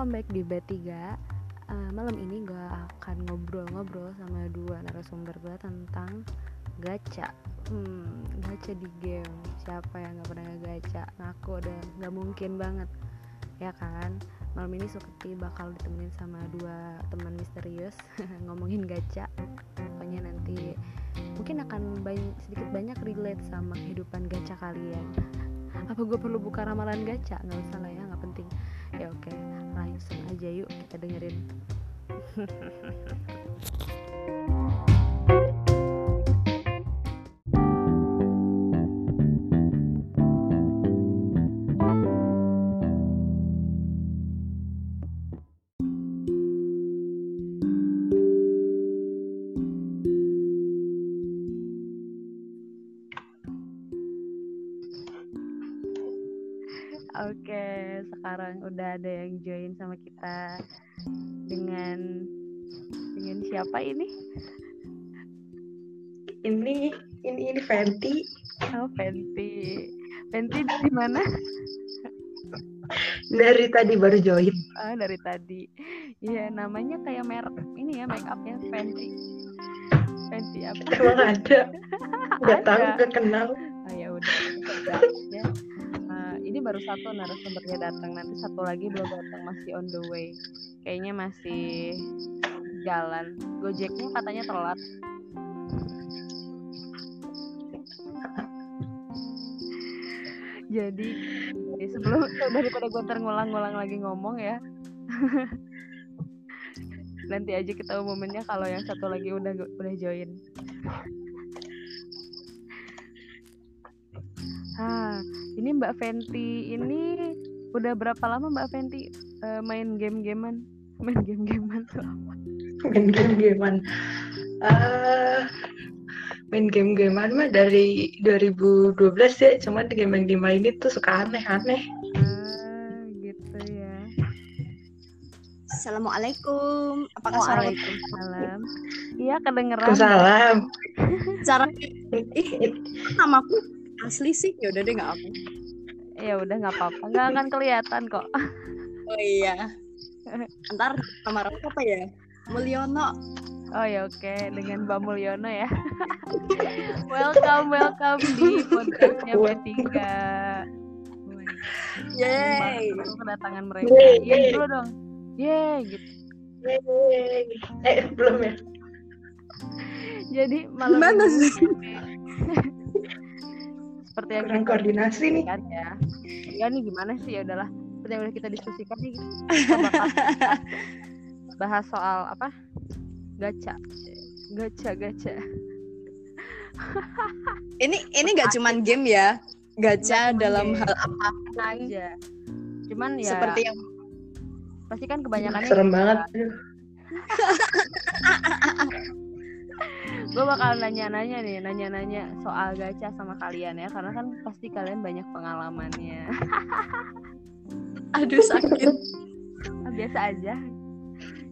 welcome back di B3 uh, Malam ini gue akan ngobrol-ngobrol sama dua narasumber gue tentang gacha. Hmm, gacha di game. Siapa yang gak pernah gacha? Ngaku deh, gak mungkin banget. Ya kan? Malam ini Suketi bakal ditemenin sama dua teman misterius Ngomongin gacha. Pokoknya nanti mungkin akan banyak, sedikit banyak relate sama kehidupan gacha kalian. Apa gue perlu buka ramalan gacha? Nggak usah lah ya nggak penting. Ya oke langsung aja yuk kita dengerin ada yang join sama kita dengan dengan siapa ini? Ini ini ini Fenty. Oh, Fenty. Fenty di mana? Dari tadi baru join. Oh, dari tadi. Iya, namanya kayak merek ini ya, make upnya Fenty. Fenty apa? Emang ada. Gak tahu, gak kenal. Oh, ya udah. udah, ya. Ini baru satu narasumbernya datang, nanti satu lagi belum datang, masih on the way. Kayaknya masih jalan. Gojeknya katanya telat. Jadi sebelum daripada gue ngulang-ngulang lagi ngomong ya. Nanti aja kita umuminnya kalau yang satu lagi udah udah join. Ah, ini Mbak Fenty ini udah berapa lama Mbak Fenty eh, main game-gamean? Main game-gamean tuh apa? Main game-gamean. Eh, main game-gamean mah dari 2012 ya. Cuman game yang dimainin tuh suka aneh-aneh. Ah, gitu ya. Assalamualaikum. Apakah suara Waalaikumsalam. Iya kedengeran. Waalaikumsalam. cara ih namaku asli sih? Ya udah deh nggak aku. Ya udah nggak apa-apa, nggak akan kelihatan kok. Oh iya. Ntar aku apa ya? Mulyono. Oh ya oke, dengan Mbak Mulyono ya. welcome, welcome di podcastnya B3. Yeay. Kedatangan mereka. Iya yeay. dulu dong. Yeay gitu. Yeay. Eh, belum ya? Jadi malam ini sih? Seperti yang Kurang koordinasi nih. diskusikan ya. Ya nih gimana sih ya udahlah. Seperti yang udah kita diskusikan nih kita bahas soal apa? Gacha. Gacha, gacha. Ini ini nggak cuman game ya. Gacha cuman dalam game. hal apa pun. aja. Cuman ya Seperti yang pasti kan kebanyakan Serem banget. Gue bakal nanya-nanya nih, nanya-nanya soal gacha sama kalian ya, karena kan pasti kalian banyak pengalamannya. aduh sakit. Ah, Biasa aja,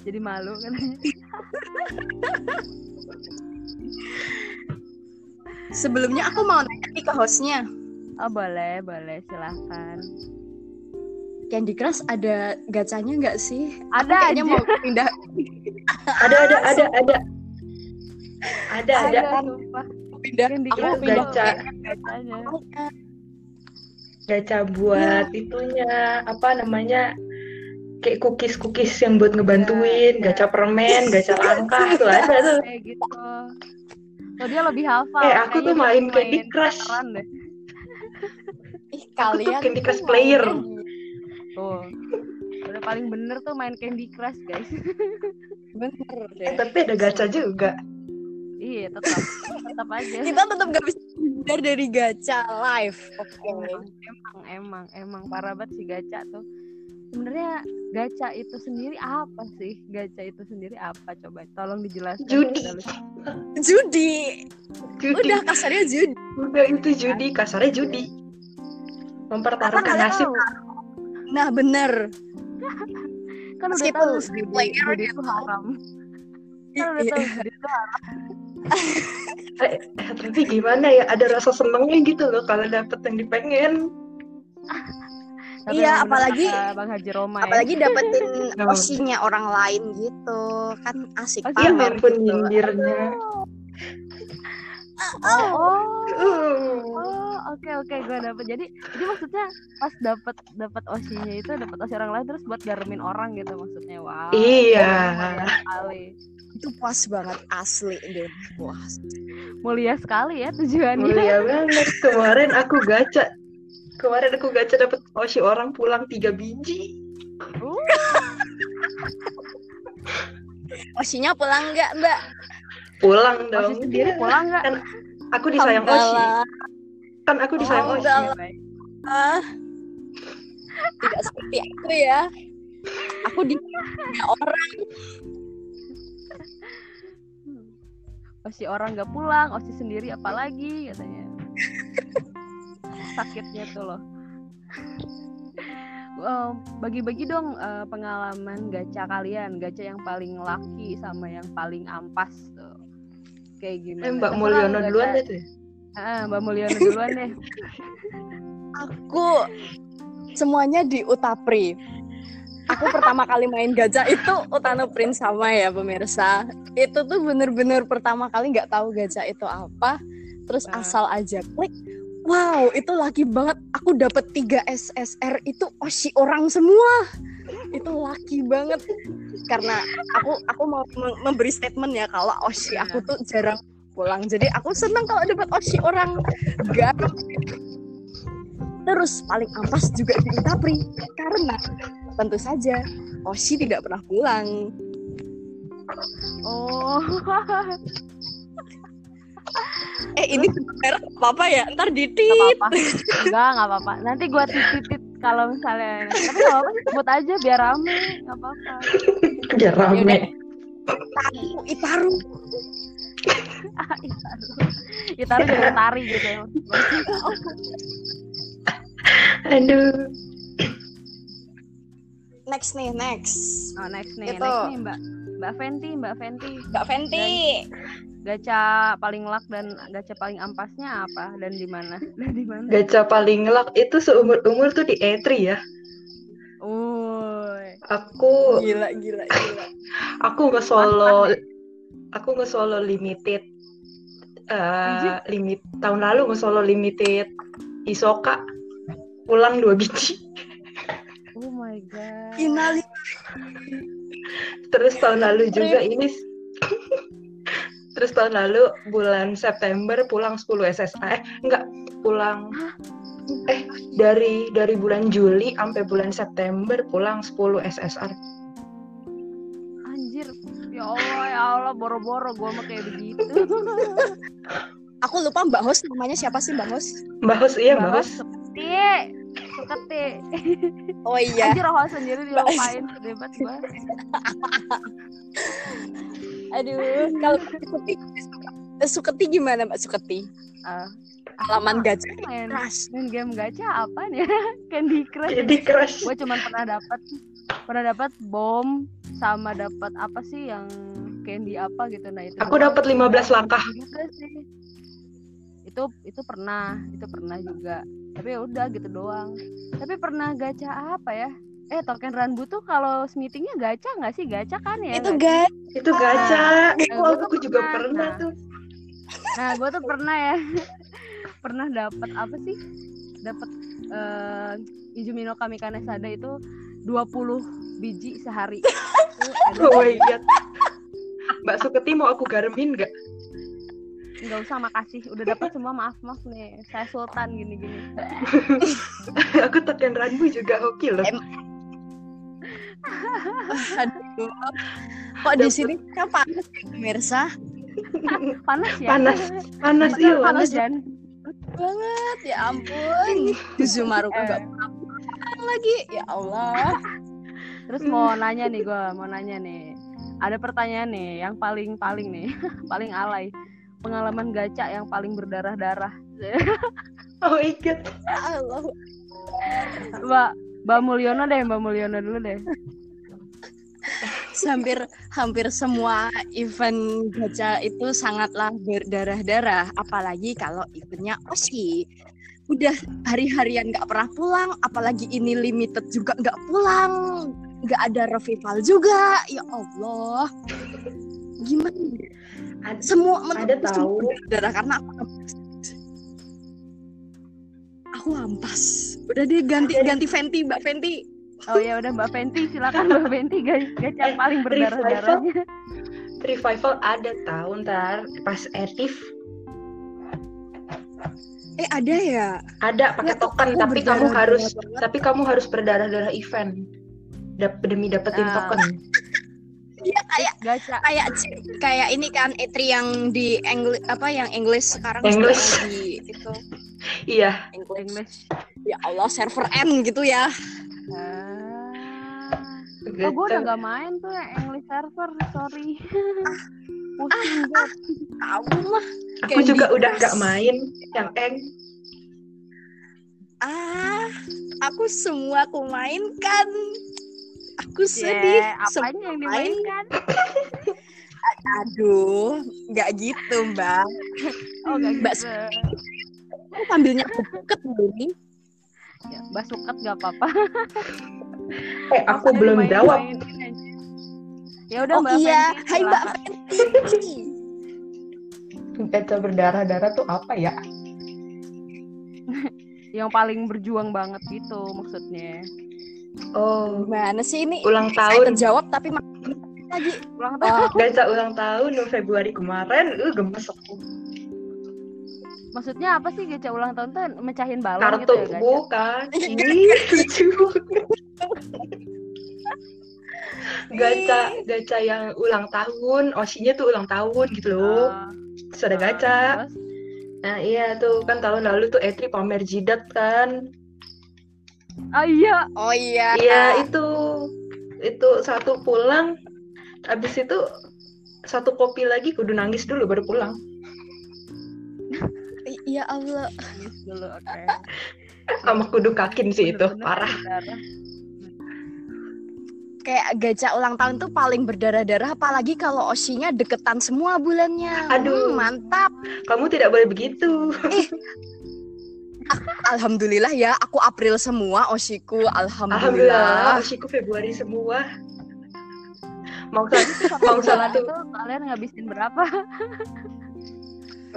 jadi malu kan. Sebelumnya aku mau nanya nih ke hostnya. Oh boleh, boleh, silahkan. Candy Crush ada gacanya nggak sih? Ada aja. mau pindah Ada, ada, ada, ada. Ada, ada. sumpah. pindah. Yang di Aku Iya, pindah gacha. gacanya. Gacha buat itunya, apa namanya, kayak cookies-cookies yang buat ngebantuin, Ya, ya. gacha permen, gacha langkah, tuh ada tuh. Kayak gitu. Oh dia lebih hafal. Eh, aku tuh main Candy Crush. Ih, Aku tuh kalian Candy Crush player. Tuh. Udah paling bener tuh main Candy Crush guys. Bener Eh, tapi ada gacha juga. Iya tetap, tetap aja. Kita tetap gak bisa hindar dari gacha live. Oke. emang emang emang emang parah banget sih gacha tuh sebenarnya gacha itu sendiri apa sih gacha itu sendiri apa coba tolong dijelaskan Judi. Judi. Judi. Udah kasarnya judi. Udah itu judi, kasarnya judi. Mempertaruhkan Kan nasib. Nah, bener. kan udah Meskipun tahu judi, player judi gitu. itu haram kan udah Iya. tahu judi itu haram Eh, eh, tapi gimana ya, ada rasa senengnya gitu loh kalau dapet yang dipengen. Tapi Iya, apalagi- Bang Haji Roma ya. apalagi dapetin Oh. osinya orang lain gitu kan asik Oh, Iya pamer maupun gitu. nyindirnya. Oh, oh. Uh. Oh, oke oke gue dapet. Jadi jadi maksudnya pas dapet dapet osinya itu dapet osi orang lain terus buat garemin orang gitu maksudnya. Wow. Iya. Sekali. Itu puas banget asli deh puas Mulia sekali ya tujuannya. Mulia banget. Kemarin aku gacha. Kemarin aku gacha dapet oshi orang pulang tiga biji. Uh, osinya pulang nggak mbak Pulang dong. sendiri pulang nggak? Kan aku disayang oshi. Kan aku disayang Oh, oshi. Ah, tidak seperti aku ya aku di orang Osi orang nggak pulang, osi sendiri apalagi katanya. Sakitnya tuh loh. Bagi-bagi dong eh, pengalaman gacha kalian, gacha yang paling laki sama yang paling ampas tuh. Kayak gimana? Eh, Mbak Terserah Mulyono gacha- duluan deh tuh. Ah, Mbak Mulyono duluan deh. aku semuanya di Utapri aku pertama kali main gacha itu Utano Prince sama ya pemirsa. Itu tuh bener-bener pertama kali nggak tahu gacha itu apa. Terus Ah. asal aja klik wow itu laki banget. Aku dapet 3 SSR itu oshi orang semua. Itu laki banget. Karena aku aku mau mem- memberi statement ya kalau oshi aku tuh jarang pulang. Jadi aku senang kalau dapat oshi orang garap terus paling ampas juga di Utapri karena tentu saja Oshi tidak pernah pulang Oh. eh ini merek apa apa ya ntar Gak ditit apa-apa. Enggak, gak apa-apa. Nanti gua titit kalau misalnya. Tapi gak apa-apa sih, sebut aja biar rame. Gak apa-apa. Biar rame. Yaudah. Itaru Itaru Itaru. Itaru jadi tari gitu ya. Aduh. Next nih next Oh, next nih, Itu. next nih Mbak. Mbak Fenty, Mbak Fenty. Mbak Fenty Gacha paling luck dan gacha paling ampasnya apa dan di mana? Dan di mana? Gacha paling luck itu seumur-umur tuh di E3 ya. Uy. Aku gila gila gila aku nge-solo aku nge-solo limited eh limit tahun lalu nge-solo limited Isoka pulang dua biji. Oh my god. Inali Terus tahun lalu juga ini Terus tahun lalu bulan September pulang 10 SSA. Eh, enggak, pulang eh dari dari bulan Juli sampai bulan September pulang 10 SSR. Anjir. Ya Allah, ya Allah, boro-boro gua mah kayak begitu. aku lupa Mbak Hos namanya siapa sih Mbak Hos Mbak Hos iya, Mbak Hos. Seketi. Seketi. oh iya Anjir roh sendiri dilupain debat gua. aduh kalau Suketi Suketi gimana Mbak Suketi Ah, halaman gacha main keras main game gacha apa nih? Candy Crush. Jadi crush. gue cuman pernah dapat pernah dapat bom sama dapat apa sih yang candy apa gitu nah itu Aku dapat 15 langkah. juga sih itu itu pernah itu pernah juga tapi ya udah gitu doang tapi pernah gacha apa ya eh token ranbu tuh kalau meetingnya gacha nggak sih gacha kan ya itu Itu gacha. Eh, Oh, gua tuh aku juga pernah. pernah Nah. tuh. Nah, gue tuh pernah ya, pernah dapat apa sih? Dapat eh Izumi no Kami Kanesada itu 20 biji sehari. Itu Oh my god. Mbak Suketi mau aku garemin nggak? Nggak usah makasih, udah dapat semua maaf maaf nih. Saya sultan gini-gini. aku tekan ranbu juga hoki loh. Em- aduh kok di sini kan panas ya, pemirsa Panas ya? Panas, panas iya, panas panas. Jan. banget ya ampun Zumaru Eh. nggak pulang lagi ya Allah Terus mau nanya nih gue, mau nanya nih. Ada pertanyaan nih, yang paling paling nih, paling alay. Pengalaman gacha yang paling berdarah-darah. Oh my god. ya Allah Mbak Mbak Mulyono deh, Mbak Mulyono dulu deh. hampir hampir semua event gacha itu sangatlah berdarah-darah apalagi kalau eventnya Oshi udah hari-harian nggak pernah pulang apalagi ini limited juga nggak pulang nggak ada revival juga ya Allah gimana ya? Ad- semua ada tahu. semua berdarah karena aku ampas. aku ampas udah deh ganti Ada- ganti Fenty mbak Fenty Oh ya udah Mbak Fenty silakan Mbak Fenty guys gacha Eh, paling berdarah darahnya. revival ada tahu ntar pas etif eh ada ya ada pakai token tapi kamu harus banget. tapi kamu harus berdarah-darah event Dap- demi dapetin Ah. token Iya kayak Gacha kayak kayak ini kan E3 yang di English apa yang English sekarang English. lagi itu iya English. English. Ya Allah server N gitu ya. Ah. Oh, gue Gitu. udah gak main tuh yang English server, sorry. Pusing banget. Kamu mah aku Candy juga udah Crush. nggak main yang eng ah aku semua aku mainkan. Aku sedih. Yeah, apanya yang main. dimainkan? Aduh, nggak gitu mbak. Oh, gak Mbak gitu. Aku buket ini. Ya, Mbak Suket gak apa-apa. eh aku belum jawab. Ya udah Oh Mbak iya, Fenty, Hai Mbak. Fenty. gacha berdarah-darah tuh apa ya Yang paling berjuang banget gitu maksudnya. Oh. Gimana sih ini? ulang Saya tahun. terjawab tapi lagi. Ulang tahun. Oh, gacha ulang tahun Februari kemarin uh gemes aku. Maksudnya apa sih gacha ulang tahun tuh mecahin balon kartu gitu ya gacha? bukan. Lucu. Gacha gacha yang ulang tahun osinya tuh ulang tahun gitu loh. Ah, terus ada gacha terus? nah iya tuh kan tahun lalu tuh Etri pamer jidat kan Oh iya, oh iya. iya itu itu satu pulang habis itu satu kopi lagi kudu nangis dulu baru pulang Iya Allah. nangis dulu oke. sama kudu kakin sih itu parah berdarah. Kayak gacha ulang tahun tuh paling berdarah-darah apalagi kalau osinya deketan semua bulannya. Aduh. Hmm, mantap. kamu tidak boleh begitu Alhamdulillah ya, aku April semua osiku. alhamdulillah Alhamdulillah. osiku Februari semua mau sa- Satu mau bulan satu itu kalian ngabisin berapa?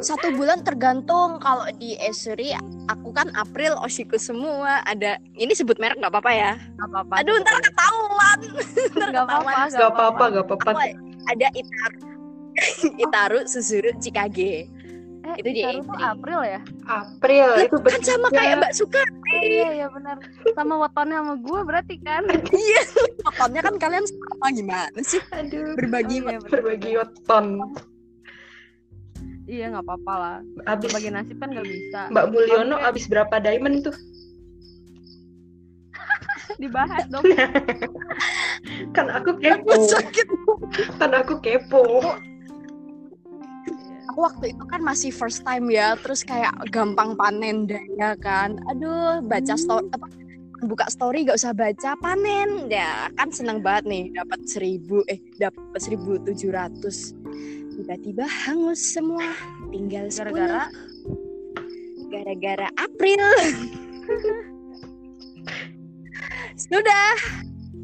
Satu bulan tergantung kalau di Esri aku kan April osiku semua. Ada ini sebut merek nggak apa-apa ya? Gak apa-apa. Aduh ntar ketahuan. ntar Gak apa-apa. ketahuan. gak apa-apa? Ada Itaru, Itaru Suzuru Cikage. Eh, Itu di Itaru tuh A3. April ya? April itu Kan sama kayak Mbak Suka. Oh, iya, iya benar. Sama wetonnya sama gue berarti kan? Iya. Pokoknya kan kalian sama gimana sih? aduh Berbagi Oh, iya, berbagi weton Iya nggak apa-apa lah. abis Berbagi nasib kan nggak bisa. Mbak Mulyono abis berapa diamond tuh Dibahas dong. kan aku kepo sakit. kan aku kepo Aku waktu itu kan masih first time ya, terus kayak gampang panen daya kan. Aduh, baca story apa buka story gak usah baca panen ya kan seneng banget nih dapat seribu eh dapat seribu tujuh ratus tiba-tiba hangus semua tinggal Gara-gara? 10 gara-gara April sudah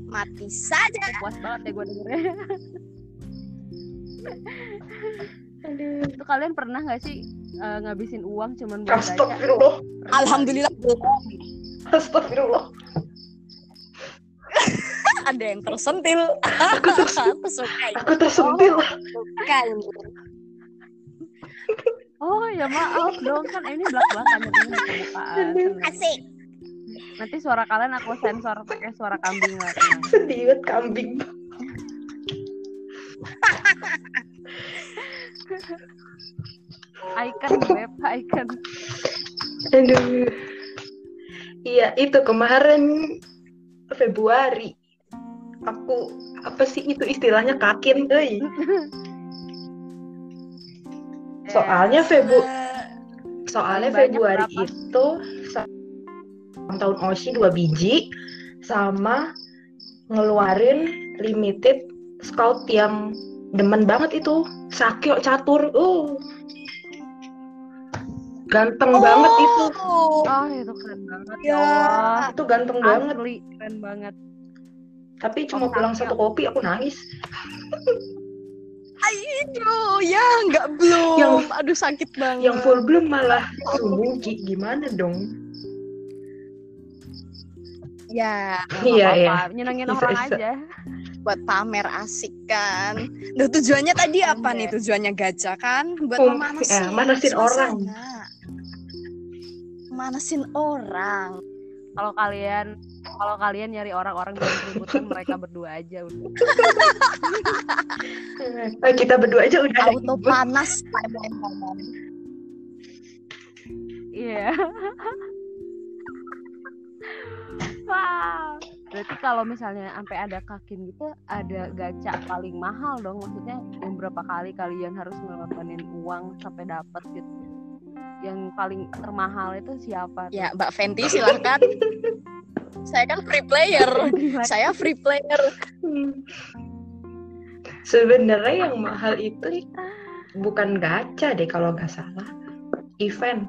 mati saja Puas banget ya gue dengernya. Itu kalian pernah nggak sih eh, ngabisin uang cuman buat gacha? astagfirullah. Pernah. alhamdulillah belum astagfirullah. Ada yang tersentil. Aku tersentil aku suka aku tersentil. Suka ini. Oh ya maaf dong. Kan ini belak belakan ini asik. Nanti suara kalian aku sensor pakai suara kambing tenang. sedih banget kambing Icon web, icon. aduh. Iya itu kemarin Februari. Aku apa sih itu istilahnya? Kakin euy. Soalnya Febu soalnya Februari berapa? itu ulang tahun Oshi dua biji sama ngeluarin limited scout yang demen banget itu Sakyo catur uh Ganteng banget itu. Oh, Oh itu keren banget ya Ya. Allah. Itu ganteng banget. Asli keren banget. Tapi cuma Kopi pulang satu kopi aku nangis. aduh, ya nggak belum. Yang- Aduh sakit banget. Yang full bloom malah Sumugi. Gimana dong? Ya, Iya, apa-apa, iya. Nyenengin orang bisa. aja. Buat pamer asik kan. Duh, tujuannya tadi apa nih? Tujuannya gajah kan? Buat Oh, memanasin, ya, manasin orang. Manasin orang. Kalau kalian kalau kalian nyari orang-orang yang keributan mereka berdua aja udah. Eh, kita berdua aja udah Auto panas Iya. Wow. Berarti kalau misalnya sampai ada kakin gitu, ada gacha paling mahal dong. Maksudnya yang berapa kali kalian harus ngelakuin uang sampai dapat gitu. Yang paling termahal itu siapa? tuh? Ya, Mbak Fenty silahkan. Saya kan free player. Saya free player. Sebenarnya yang mahal itu bukan gacha deh kalau nggak salah. Event.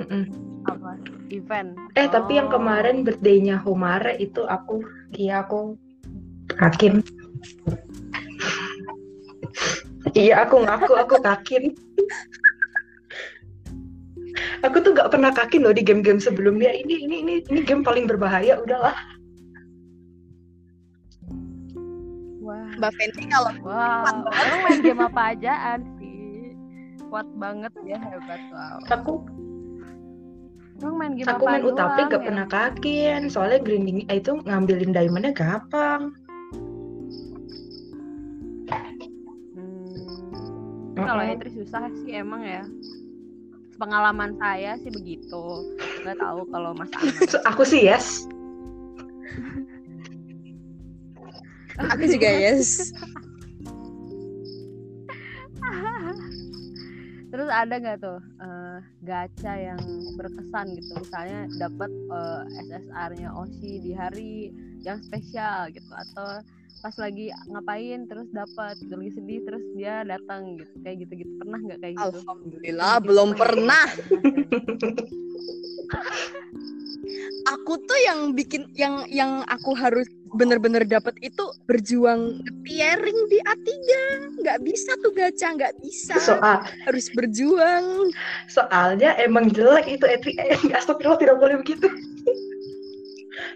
Mm-mm. Apa? Event. Eh tapi yang Oh. kemarin birthday-nya Homare itu aku iya aku kakin. iya aku ngaku aku kakin. aku tuh nggak pernah kakin loh di game-game sebelumnya. Ini ini ini ini game paling berbahaya udahlah. Wah. Mbak Fenty kalau Wow. Orang main game apa ajaan sih? Kuat banget ya hebat wow. Aku Emang main game aku apa main Utapi gak ya? pernah kakin soalnya grinding eh, itu ngambilin diamondnya gampang. Hmm. Kalau entry susah sih emang ya. Pengalaman saya sih begitu. Nggak tahu kalau Mas aku sih yes. aku juga yes. Terus ada nggak tuh eh, gacha yang berkesan gitu? Misalnya dapat eh, SSR-nya Oshi di hari yang spesial gitu atau pas lagi ngapain terus dapat gitu, lagi sedih terus dia datang gitu kayak gitu-gitu pernah nggak kayak gitu? Alhamdulillah Gitu, belum gitu. pernah. Aku tuh yang bikin yang yang aku harus bener-bener dapat itu berjuang tiering di A3 nggak bisa tuh gacha nggak bisa Soal harus berjuang soalnya emang jelek itu Etri eh astagfirullah tidak boleh begitu.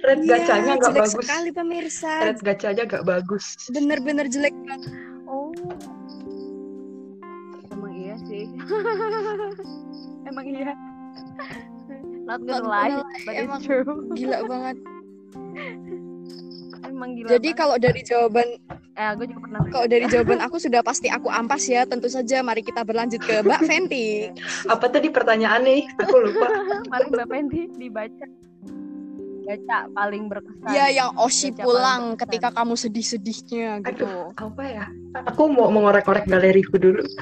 Red Iya, gacanya nggak bagus. sekali pemirsa Red gacanya nggak bagus. bener-bener jelek banget Oh. Emang iya sih. Emang iya. Not gonna gonna lie, lie, but emang it's true. gila banget Emang gila. jadi banget. kalau dari jawaban eh gue juga pernah. kalau dari jawaban aku sudah pasti aku ampas ya tentu saja mari kita berlanjut ke Mbak Fenty Apa tadi pertanyaan nih? Aku lupa. Mari Mbak Fendi dibaca. Baca paling berkesan. ya yang Oshi Gacha pulang ketika kamu sedih-sedihnya gitu Aduh, apa ya? Aku mau mengorek-orek galeriku dulu.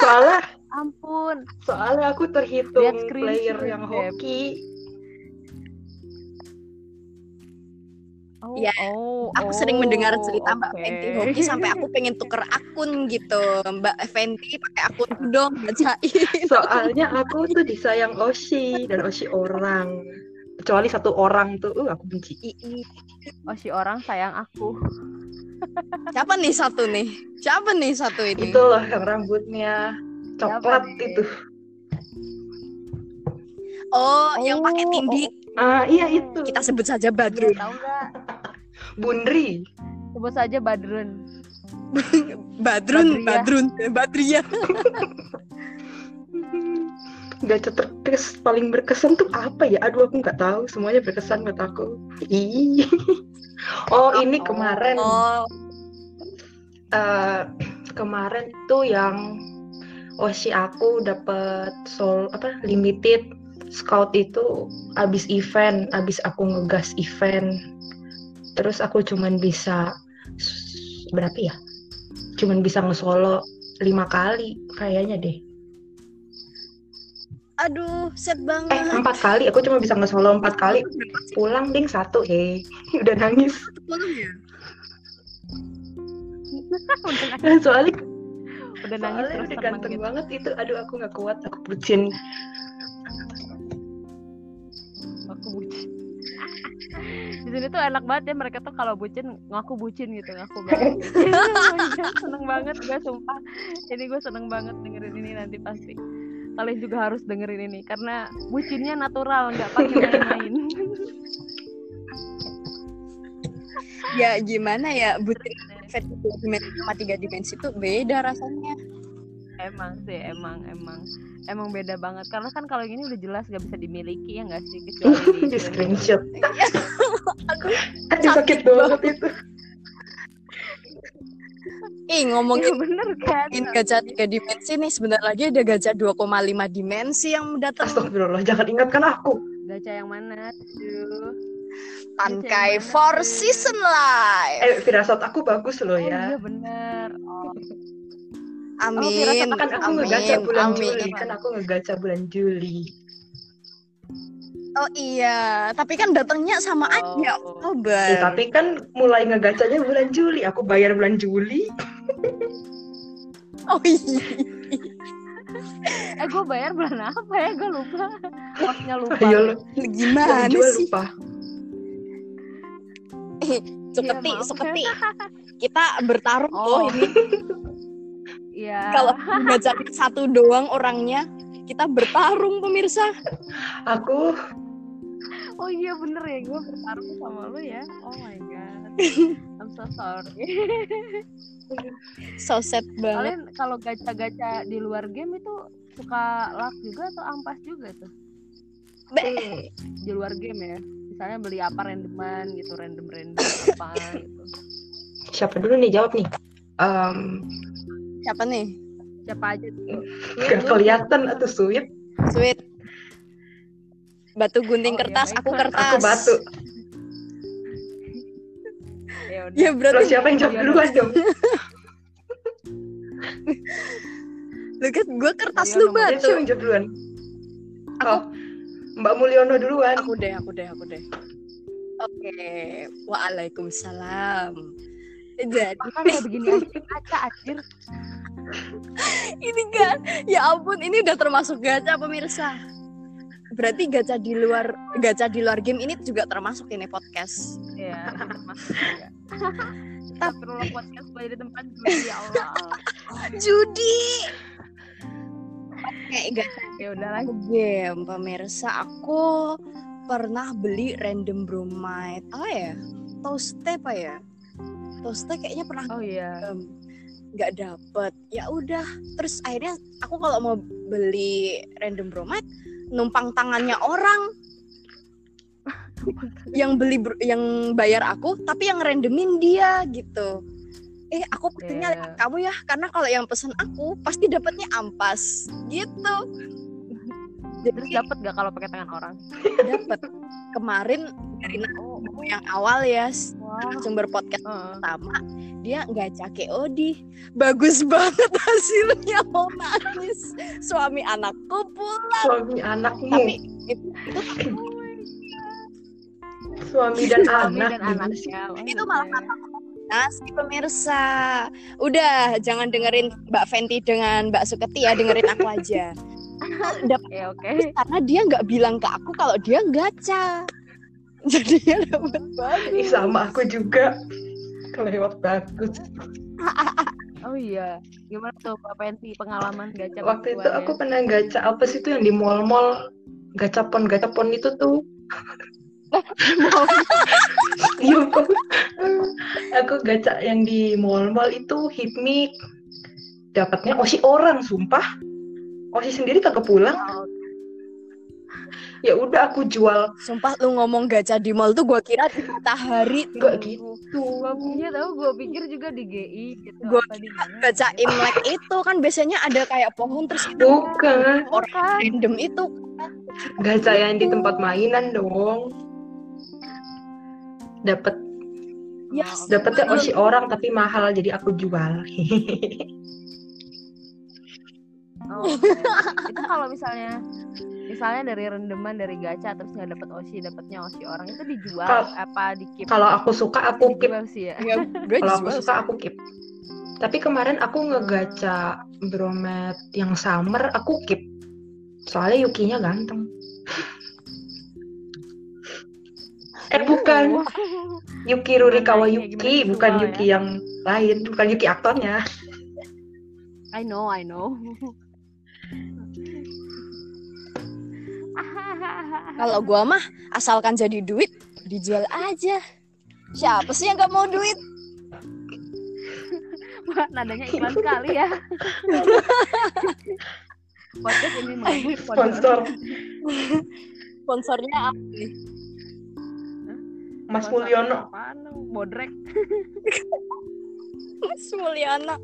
soalnya Ampun. soalnya aku terhitung player yang hoki. Oh, Ya, oh, aku sering mendengar oh, cerita Mbak oke. Fenty hoki sampai aku pengen tuker akun gitu Mbak Fenty pakai akun dong bacain Soalnya aku tuh disayang Oshi dan Oshi orang. Kecuali satu orang tuh, uh, aku benci. Oh si orang sayang aku. siapa nih satu nih siapa nih satu ini Itu loh yang rambutnya coklat Siapa nih? itu. oh, yang Oh, pakai tindik Ah iya itu. kita sebut saja Badrun tahu nggak? Bundri. Sebut saja Badrun. Badrun Badria. Badrun Badria Gacha terkes paling berkesan tuh apa ya? Aduh aku nggak tahu. Semuanya berkesan buat aku. Ih. Oh ini kemarin. oh eh, kemarin tuh yang Oshi aku dapat sol apa limited scout itu abis event abis aku ngegas event terus aku cuman bisa berapa ya? Cuman bisa ngesolo lima kali kayaknya deh. Aduh set eh banget empat kali. Aku cuma bisa ngesolo empat kali. Pulang ding satu eh udah nangis. Pulang ya? Udah soalnya udah nangis Soalnya terus udah ganteng gitu. banget itu. Aduh aku nggak kuat, aku bucin. aku bucin di sini tuh enak banget ya mereka tuh kalau bucin ngaku bucin gitu ngaku banget seneng banget gue sumpah. Ini gue seneng banget dengerin ini nanti pasti. Kalian juga harus dengerin ini karena bucinnya natural nggak pakai main-main. Ya gimana ya bucin versi dua dimensi sama tiga dimensi itu beda rasanya. Emang sih emang emang. Emang beda banget. Karena kan kalau ini udah jelas gak bisa dimiliki ya nggak sih? Kecuali di Di screenshot. Aduh, Aduh sakit banget itu. ih Iya ngomongin bener kan ngomongin gacha tiga dimensi nih sebentar lagi ada gacha 2,5 dimensi yang datang Astagfirullah, jangan ingatkan aku. gacha yang mana Gacha yang Four tuh? Season Live. Eh, firasat aku bagus loh oh iya ya. bener oh, Amin. firasat Kan aku amin. ngegaca bulan amin. Juli, kan aku ngegaca bulan Juli. Oh iya, tapi kan datangnya sama aja Oh. Oktober. Eh, tapi kan mulai ngegacanya bulan Juli, aku bayar bulan Juli. Oh iya. eh gue bayar bulan apa ya gue lupa Hostnya lupa Ayo Gimana jual sih? lupa. Eh, seketi, Iya, maaf. seketi. Kita bertarung Oh. loh ini. Iya Kalau baca satu doang orangnya, kita bertarung pemirsa. Aku Oh iya bener ya gue bertarung sama lu ya Oh my god I'm so sorry So sad banget. Kalian kalau gacha-gacha di luar game itu suka luck juga atau ampas juga tuh Be- di luar game ya misalnya beli apa randoman gitu random random apa gitu siapa dulu nih jawab nih? Em, Siapa nih? siapa aja tuh gak kelihatan atau sweet? Sweet. Batu gunting Oh, iya, kertas, aku baiklah. kertas. Aku batu. ya Ya berarti siapa yang jawab duluan dong? lu kan gue kertas lu batu. siapa yang jawab duluan? Aku Oh, Mbak Mulyono duluan. aku deh, aku deh, aku deh. Oke, waalaikumsalam. Jadi kan kayak begini aja anjir ini kan, ya ampun, ini udah termasuk gacha pemirsa. Berarti gacha di luar gacha di luar game ini juga termasuk ini podcast. ya masuk juga tapi perlu podcast gue di tempat judi ya Allah Judi. Kayak gacha ya udah lagi game pemirsa. Aku pernah beli random bromide. Apa ya? Toaste apa ya? Toaste kayaknya pernah oh iya em, nggak dapet ya udah terus akhirnya aku kalau mau beli random bromide numpang tangannya orang yang beli yang bayar aku tapi yang randomin dia gitu eh aku pastinya Iya. lewat kamu ya karena kalau yang pesen aku pasti dapatnya ampas gitu terus jadi dapat gak kalau pakai tangan orang? Dapet. Kemarin dari oh yang awal ya wah. sumber podcast Heeh. pertama dia nggak cake odi. Bagus banget hasilnya mau nangis. Suami anakku pulang. Suami anakmu. tapi itu itu, Suami dan Suami anak. dan anaknya itu malah kata nasi pemirsa. Udah jangan dengerin Mbak Fenty dengan Mbak Suketi ya dengerin aku aja dapat ya oke karena dia nggak bilang ke aku kalau dia gacha jadi dia dapat Ih, bagus sama aku juga. Kelewat bagus. oh iya gimana tuh Pak Penti pengalaman gacha Waktu itu aku pernah gacha apa sih itu yang di mall-mall gacapon gacapon itu tuh. Iya, aku, aku gacha yang di mall-mall itu hipmik. Dapatnya osi orang, sumpah. Osi sendiri kagak pulang. Oh, Ya udah aku jual. sumpah lu ngomong gacha di mall tuh gua kira di matahari Enggak gitu. gue pikir tahu gue pikir juga di GI gitu mana gacha Imlek itu kan biasanya ada kayak pohon terus itu Bukan. orang random itu Gacha yang di tempat mainan dong. Dapat ya dapatnya osi orang tapi mahal jadi aku jual. Oh, itu kalau misalnya misalnya dari rendeman dari gacha terus nggak dapet osi dapetnya osi orang itu dijual Kal- apa di keep Kalau aku suka aku keep. sih ya ya Kalau aku suka aku keep. Tapi kemarin aku ngegaca bromet yang summer, aku keep. Soalnya Yukinya ganteng. eh bukan, Yuki Rurikawa Yuki, bukan Yuki yang lain, bukan Yuki aktornya. I know, I know. Kalau gua mah asalkan jadi duit dijual aja. Siapa sih yang gak mau duit? Wah, nadanya iklan sekali ya. Podcast ini mau Sponsor Sponsornya apa nih? Mas Mulyono. Apaan? Bodrek. Mas Mulyono.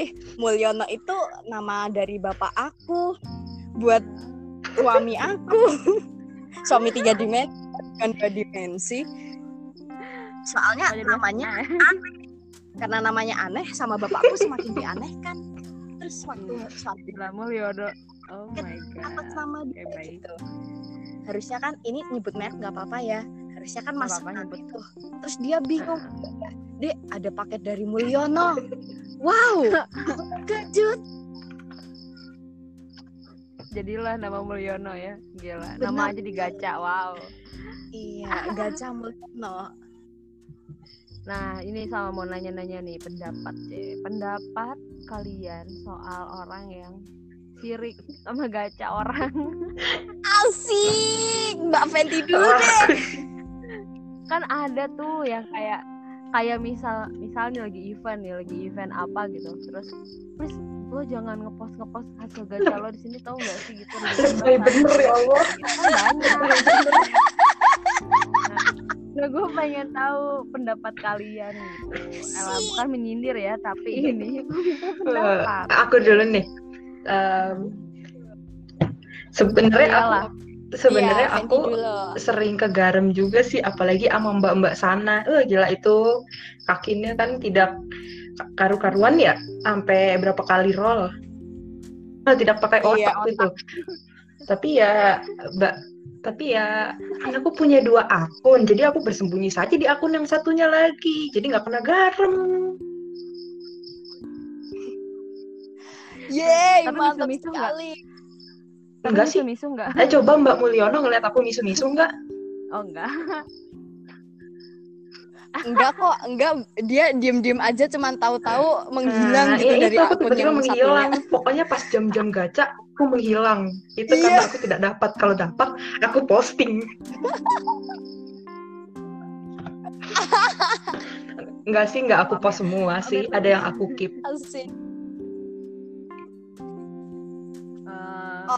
Eh, Mulyono itu nama dari bapak aku buat suami aku. suami tiga dimensi bukan dua dimensi. Soalnya jadi namanya maksudnya karena namanya aneh sama bapakku semakin dianehkan. Terus waktu suatu Mulyono. Oh my atas god. nama Oke, dia baik. gitu. Harusnya kan ini nyebut merek nggak apa-apa ya. Harusnya kan mas apa-apa nyebut. itu. Terus dia bingung. Dek, ada paket dari Mulyono. Wow, kejut. Jadilah nama Mulyono ya. Gila. Benar. Nama aja digaca. Wow. Iya, gajah Mulyono. Nah, ini sama mau nanya-nanya nih pendapat C. Pendapat kalian soal orang yang sirik sama gacha orang. Asik, Mbak Fenty dulu deh. kan ada tuh yang kayak kayak misal misalnya lagi event nih, lagi event apa gitu. Terus please lo jangan ngepost ngepost hasil gacha lo di sini tahu nggak sih gitu Lebay bener ya Allah. Kan banyak nah gue pengen tahu pendapat kalian gitu. Elah, bukan menyindir ya tapi ini gue minta pendapat. Eh, aku dulu nih. Em, sebenarnya aku. Sebenarnya Iya, aku dulu. sering ke garam juga sih apalagi sama mbak-mbak sana. Eh gila itu kakinya kan tidak karu-karuan ya sampai berapa kali roll. Nah, tidak pakai Iya, otak gitu. Tapi ya mbak tapi ya kan aku punya dua akun jadi aku bersembunyi saja di akun yang satunya lagi jadi nggak kena garam Yeay, Tapi mantap misu-misu nggak? Enggak sih misu nggak eh coba mbak Mulyono ngeliat aku misu-misu nggak oh enggak Enggak kok, enggak. Dia diem-diem aja cuman tahu-tahu Nah, menghilang gitu iya, dari itu aku tiba-tiba yang menghilang. satunya. Pokoknya pas jam-jam gacha, aku menghilang. Itu Iya. karena aku tidak dapat. Kalau dapat, aku posting. Enggak sih, enggak aku post semua sih. Ada yang aku keep. Asik.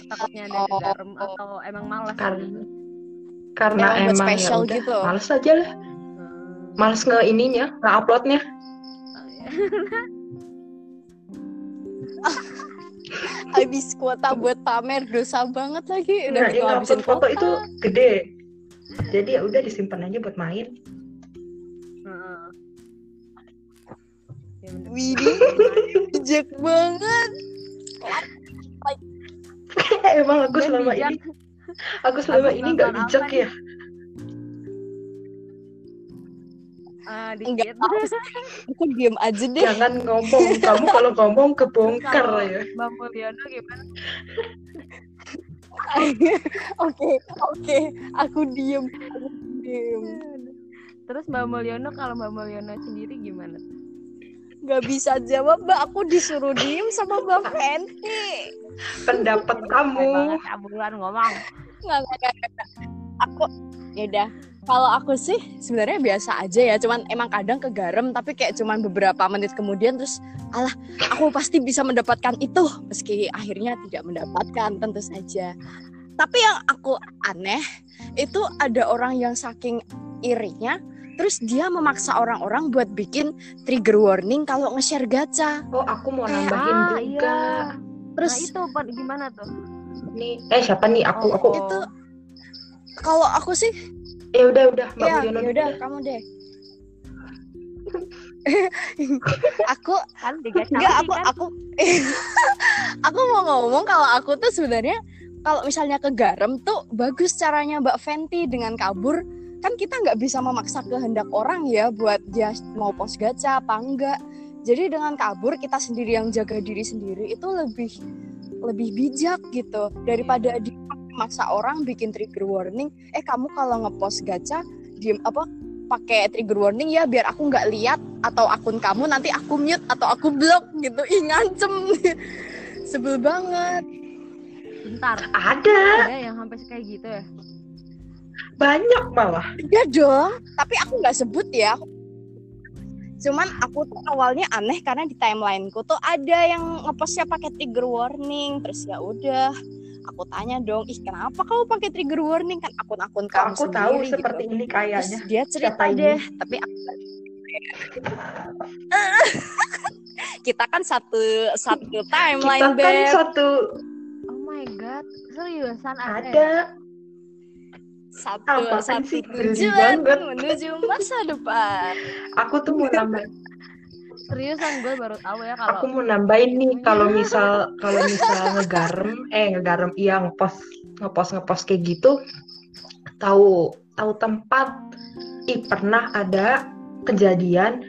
Takutnya ada di garam atau emang malas Karena karena Emang emang, ya udah, gitu. males aja lah. Hmm. Males nge ininya, nge-uploadnya. Oh, iya. Habis kuota buat pamer dosa banget lagi. Udah Nah, yang habisin foto kuota. itu gede. Jadi ya udah disimpan aja buat main. Ya. Widih, bijak banget. Emang aku Dan selama bijak. ini, aku selama Aku ini nggak nonton bijak ya. Ah, Enggak sih. Aku diem aja deh. Jangan ngomong, kamu kalau ngomong kebongkar Kalau ya. Mbak Mulyono gimana? Oke, oke. Aku diem. Aku diem. Terus Mbak Mulyono kalau Mbak Mulyono sendiri gimana? Gak bisa jawab, Mbak. Aku disuruh diem sama Mbak Fenty. Pendapat kamu. banget abulan ngomong. Nggak, nggak, nggak, nggak. Aku, yaudah. Kalau aku sih sebenarnya biasa aja ya, cuman emang kadang kegarem, tapi kayak cuman beberapa menit kemudian terus, alah, aku pasti bisa mendapatkan itu, meski akhirnya tidak mendapatkan, tentu saja. Tapi yang aku aneh itu ada orang yang saking irinya, terus dia memaksa orang-orang buat bikin trigger warning kalau nge-share gacha. Oh, aku mau nambahin ah, juga. iya. Terus nah itu gimana tuh? Nih, eh siapa nih? Aku, Oh, aku. itu kalau aku sih Ya udah, udah, Mbak ya Mulyono. yaudah kamu deh aku kan tiga enggak aku kan? aku aku mau ngomong kalau aku tuh sebenarnya kalau misalnya ke garam tuh bagus caranya Mbak Fenty dengan kabur kan kita nggak bisa memaksa kehendak orang ya buat dia mau post gacha apa enggak jadi dengan kabur kita sendiri yang jaga diri sendiri itu lebih lebih bijak gitu. Daripada di maksa orang bikin trigger warning eh kamu kalau ngepost gacha diem apa pakai trigger warning ya biar aku nggak lihat atau akun kamu nanti aku mute atau aku block gitu. Ih ngancem. Sebel banget. Bentar. Ada, ada yang sampai kayak gitu ya? Banyak malah. Iya dong, tapi aku nggak sebut ya. Cuman aku tuh awalnya aneh karena di timelineku tuh ada yang ngepostnya pakai trigger warning, terus ya udah. Aku tanya dong, ih kenapa kamu pakai trigger warning kan akun-akun kamu Aku tahu sendiri seperti gitu. ini Terus kayaknya. dia cerita Siapa ini? deh, tapi aku kita kan satu satu Kita timeline kan beb. satu oh my god seriusan ada, ada. Satu Apaan satu sih? Geli tujuan banget. menuju masa depan. Aku tuh mau nambah. seriusan gue baru tahu ya kalau Aku mau nambahin nih kalau misal kalau misal ngegarem eh ngegarem iya ngepost ngepost ngepost kayak gitu tahu tahu tempat ih pernah ada kejadian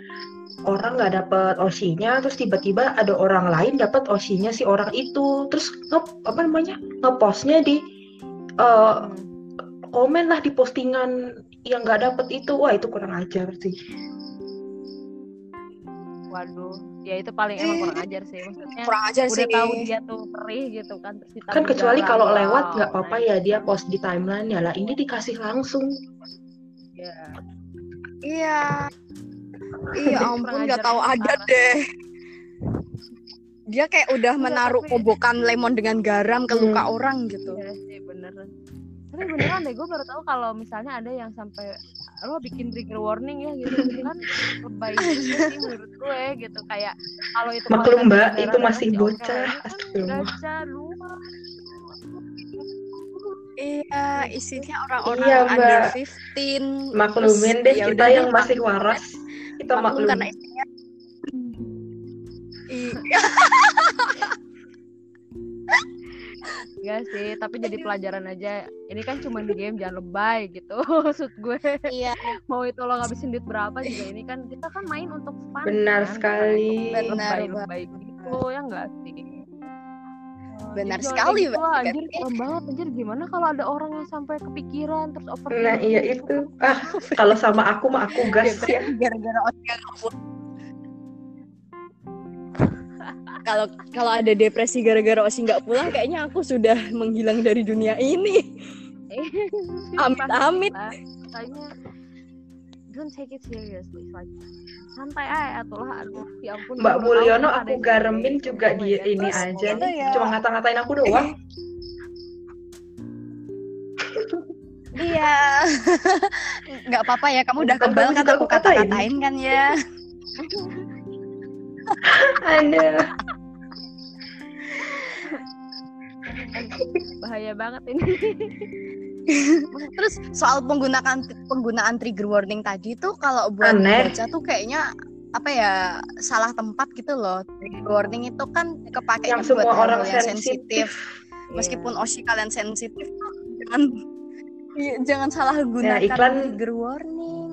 orang nggak dapet osinya terus tiba-tiba ada orang lain dapat osinya si orang itu terus nge, apa namanya ngepostnya di eh, Hmm. Komen lah di postingan yang nggak dapet itu wah itu kurang ajar sih waduh ya itu paling emang kurang ajar sih maksudnya Kurang ajar udah sih. tahu dia tuh perih gitu kan terus kan kecuali kalau lewat Wow, nggak apa-apa nice. ya dia post di timeline ya lah ini dikasih langsung Ya. Iya. Iya ampun nggak tahu parah. ada deh. Dia kayak udah Enggak, menaruh kobokan lemon dengan garam ke luka Hmm. orang gitu. Iya sih beneran. Tapi beneran deh gue baru tahu kalau misalnya ada yang sampai lo bikin trigger warning ya gitu. Kan lebay juga sih menurut gue gitu. Kayak kalau itu Maklum, Mbak, itu masih bocah. Ini kan luar Iya, isinya orang-orang Iya, under Mbak. 15. maklumin deh ya kita udah yang masih waras. kita maklum maklum karena isinya. Iya, Enggak sih, tapi jadi pelajaran aja. Ini kan cuma di game, jangan lebay gitu. Maksud gue, iya, mau itu lo ngabisin duit berapa juga ini kan kita kan main untuk fun. Benar kan? sekali. Untuk Benar, Lebay-lebay gitu ya enggak sih? Benar Jadi sekali, gitu Mbak. lah, anjir, banget anjir gimana kalau ada orang yang sampai kepikiran terus over nah iya itu ah kalau sama aku mah aku gas ya gara-gara nggak pulang. Kalau kalau ada depresi gara-gara Osi nggak pulang, kayaknya aku sudah menghilang dari dunia ini. Amit-amit. Makanya don't take it seriously. Like, santai aja atulah aduh ya ampun Mbak Mulyono aku yang garemin gitu. juga Oh di ini Terus aja itu nih ya. cuma ngata-ngatain aku doang Iya. Nggak apa-apa ya, kamu udah kebal kan aku aku katain. kata-katain kan ya. ada bahaya banget ini Terus soal penggunaan penggunaan trigger warning tadi tuh kalau buat Aneh. baca tuh kayaknya apa ya salah tempat gitu loh. Trigger warning itu kan kepake yang buat semua hal-hal orang yang sensitif Meskipun Oshi kalian sensitif tuh jangan iya, jangan salah gunakan Ya, iklan- trigger warning.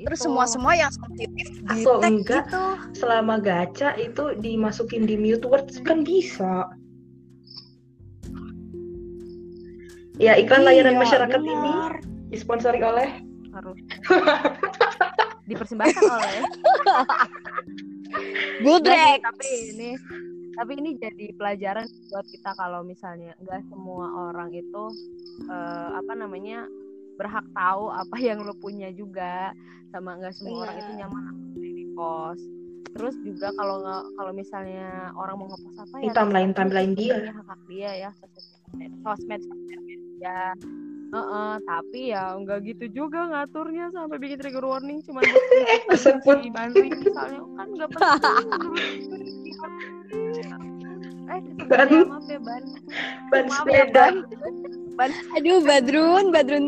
Nah, Terus itu. semua semua yang sensitif Atau enggak, gitu. selama gacha itu dimasukin di mute words kan bisa ya iklan layanan Iya, masyarakat ini benar. disponsori oleh harus dipersembahkan oleh Goodrex. Nggak sih, tapi ini tapi ini jadi pelajaran buat kita kalau misalnya nggak semua orang itu eh, apa namanya berhak tahu apa yang lo punya juga sama nggak semua orang itu Benar. nyaman di post terus juga kalau nggak kalau misalnya orang mau ngepost apa Di ya timeline- terserah timeline dia. sebenarnya hak hak dia ya sosmed sosmed sosmed dia Heeh, tapi ya nggak gitu juga ngaturnya sampai bikin trigger warning cuman kesebut. si Banri misalnya kan nggak penting eh Ban. ya, maaf ya ban ban ya, sepeda Ban. Aduh, Badrun, Badrun.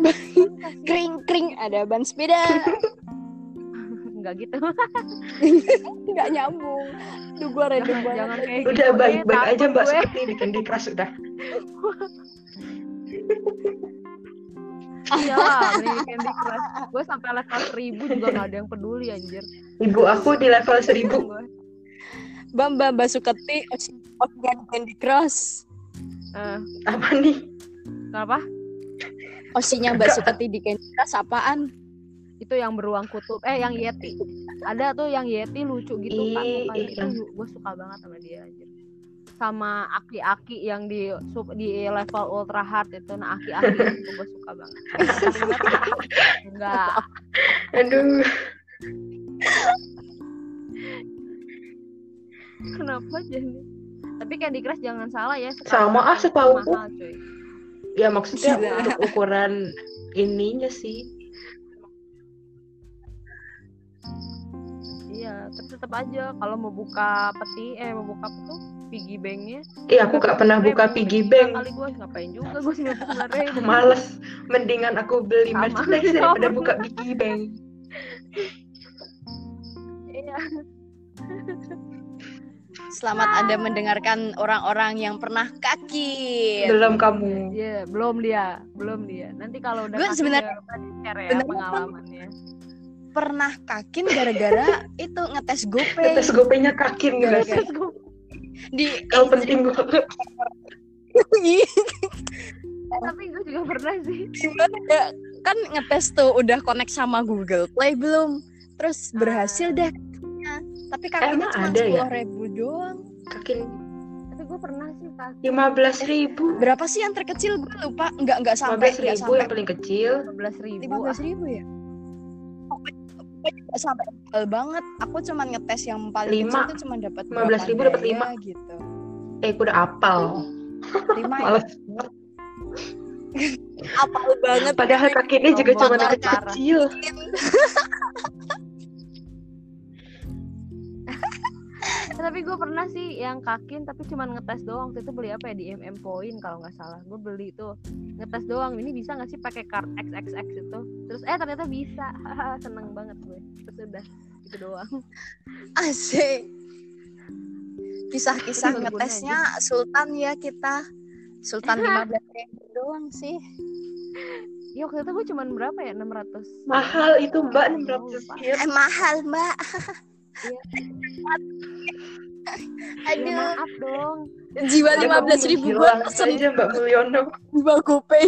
kring kring ada ban sepeda. nggak gitu Nggak nyambung. Duh, gua random jangan, banget. jangan kayak udah gitu baik-baik aja mbak gue. seperti di Candy Crush udah iya Candy Crush gue sampai level 1000 juga gak ada yang peduli anjir Ibu aku di level 1000. Gua. Bamba Basuketi Oshi Candy Crush. Eh, Apa nih? kenapa Oshinya Mbak Suketi di Candy Crush apaan? itu yang beruang kutub. Eh yang yeti. Ada tuh yang yeti lucu gitu kan itu gue suka banget sama dia anjir. Sama aki-aki yang di sub- di level ultra hard itu. Nah aki-aki itu gue suka banget. Enggak. Aduh. kenapa jadi tapi Candy Crush jangan salah ya Sama ah, mahal, cuy. Ya maksudnya Gila. untuk ukuran ininya sih. iya tapi tetap aja kalau mau buka peti eh mau buka apa tuh piggy banknya Iya, aku gak pernah buka piggy bank. kali gue ngapain juga gue puluh ribu Males. Mendingan aku beli Sama. merchandise daripada buka piggy bank. iya Selamat Anda mendengarkan orang-orang yang pernah kaki. Belum kamu. Iya, belum dia, belum dia. Nanti kalau udah Gue kaki sebenarnya- share ya pengalamannya. Pernah kakin gara-gara itu ngetes GoPay Tes gopenya kakin Gara-gara- guys. di Kalau penting banget. Tapi gue juga pernah sih. gimana ya kan ngetes tuh udah connect sama Google Play belum terus berhasil deh tapi kakinya Emang cuma ada ya? sepuluh ribu doang Kakin Tapi gue pernah sih kaki lima belas ribu. berapa sih yang terkecil gue lupa nggak nggak Lima sampai belas nggak ribu sampai yang paling kecil. lima belas ribu. lima belas ribu ya pokoknya pokoknya nggak sampai mahal banget aku cuma ngetes yang paling Lima. kecil itu cuma dapat 15.000 berapa dapat daya lima. gitu Eh, aku udah apal. lima ya apal banget Padahal kakinya juga cuma kecil tapi gue pernah sih yang kakin tapi cuman ngetes doang. Waktu itu beli apa ya di MM Point kalau nggak salah. Gue beli itu ngetes doang. Ini bisa nggak sih pakai card XXX itu? Terus eh ternyata bisa. Seneng banget gue. Terus udah itu doang. asik kisah-kisah ngetesnya Sultan ya kita Sultan lima belas ribu doang sih Ya waktu itu gue cuman berapa ya? 600 Mahal itu mbak enam Lupa. ratus yen. eh mahal mbak aduh maaf dong. jiwa lima belas ribu buat pesen aja mbak Mulyono. jiwa GoPay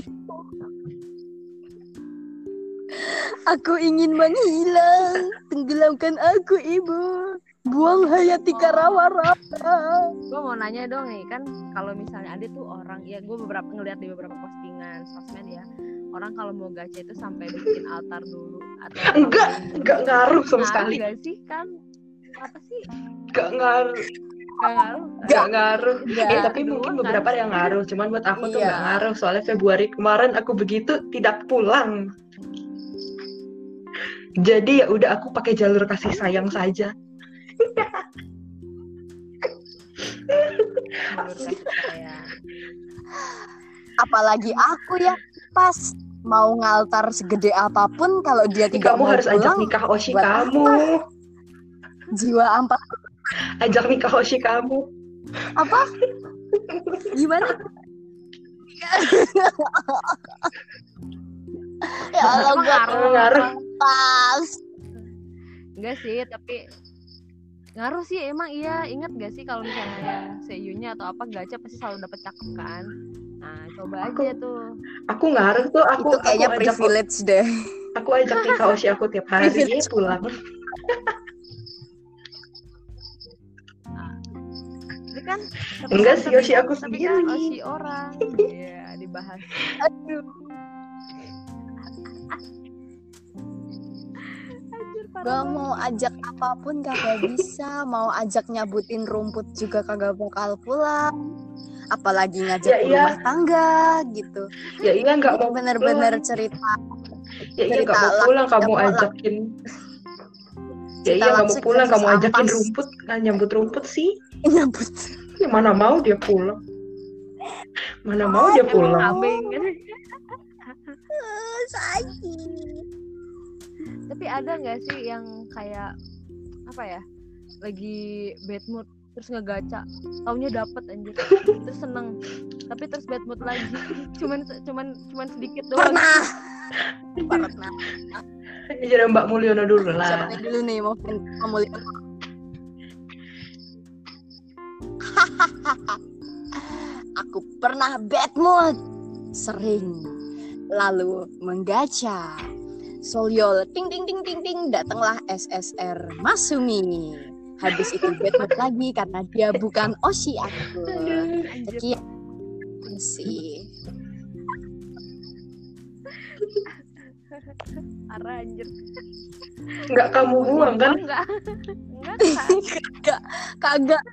aku ingin menghilang. Tenggelamkan aku ibu. Buang hayati karawara. Gue mau nanya dong nih kan kalau misalnya ada tuh orang ya gue beberapa ngeliat di beberapa postingan sosmed ya. Orang kalau mau gacha itu sampai bikin altar dulu atau Enggak, enggak ngaruh sama sekali. nggak sih kan apa sih Enggak ngaruh. nggak ngaruh Enggak ngaruh. Enggak. Eh, tapi Doang mungkin kan? beberapa yang ngaruh. Cuman buat aku tuh Iya. enggak ngaruh. Soalnya Februari kemarin aku begitu tidak pulang. Jadi ya udah aku pakai jalur kasih sayang saja. menurut kasih sayang apalagi aku ya pas mau ngaltar segede apa pun kalau dia tidak Kamu mau harus ajak pulang nikah Oshi kamu. Jiwa ampat Ajak nikah Oshi kamu. apa? Gimana? Ya Allah gak ngaruh? Ngaruh. pas enggak sih tapi ngaruh sih emang iya. Ingat gak sih kalau misalnya seiyunya atau apa gacha pasti selalu dapet cakep kan? Nah coba aja tuh. Aku ngaruh tuh. Aku itu kayaknya aku ajak, privilege deh. aku ajak nikah Oshi aku tiap hari pulang. kan? Enggak sih, tapi- Oshi aku tapi kan sendiri. Oshi orang. Iya dibahas. Aduh. Gak mau ajak apa pun kagak bisa. Mau ajak nyabutin rumput juga kagak bakal pulang. Apalagi ngajak Ya, iya. rumah tangga gitu. Ya iya nggak Ini mau bener-bener cerita Ya iya nggak mau pulang. kamu ajakin. Ya iya mau langsung pulang kamu ajakin ampas. rumput, nah, nyambut rumput sih. Nyambut. Ya, mana mau dia pulang. Mana mau dia pulang. kambing kan? sakit. Tapi ada nggak sih yang kayak apa ya lagi bad mood terus ngegaca? Taunya dapet anjir. Terus seneng. Tapi terus bad mood lagi. Cuman cuman cuman sedikit doang. Pernah Ratna. Jadi Mbak Mulyono dulu Siapa lah. nih dulu nih mau mau lihat. Aku pernah bad mood. Sering. Lalu menggacha. Solyol ting ting ting ting ting datanglah SSR Masumi. Habis itu bad mood lagi karena dia bukan Oshi aku. Sekian sih. Parah anjir. Nggak kamu buang kan? Enggak. Enggak. Kagak.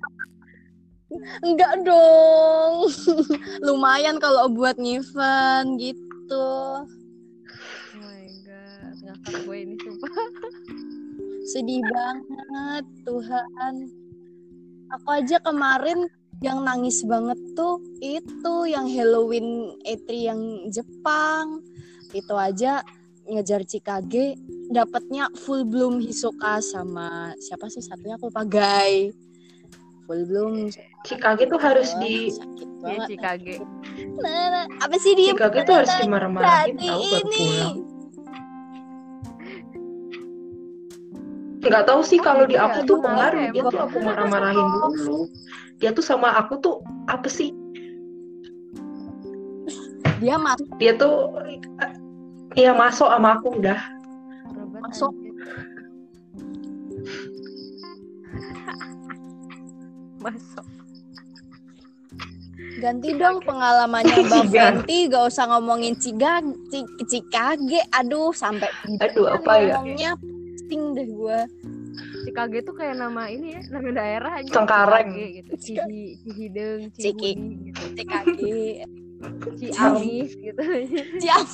Enggak dong. Lumayan kalau buat ngiven gitu. Oh my god. Ngakak gue ini sumpah. Sedih banget, Tuhan. Aku aja kemarin yang nangis banget tuh itu yang Halloween E3 yang Jepang. Itu aja ngejar Cikage dapatnya full bloom Hisoka sama siapa sih satunya aku lupa Guy. Full bloom Cikage tuh harus di sakit Iya. Cikage. Nah, apa sih dia? Cikage tuh harus dimarah-marahin tahu baru pulang. Nggak tahu sih kalau di aku Iya, tuh emang pengaruh dia tuh aku marah-marahin dulu. Dia tuh sama aku tuh apa sih? Dia masuk Dia tuh Iya masuk sama aku udah. Masuk. Masuk. ganti dong pengalamannya Bang Cigan. Fenty gak usah ngomongin Ciga, Ci- Cikage aduh sampai Aduh apa ya? ngomongnya pusing deh gue Cikage tuh kayak nama ini ya, nama daerah aja. Cengkareng. Cikage gitu. Cihi, Cihideng, Ciki. Cihudi gitu. Cikage Ciamis gitu. Ciam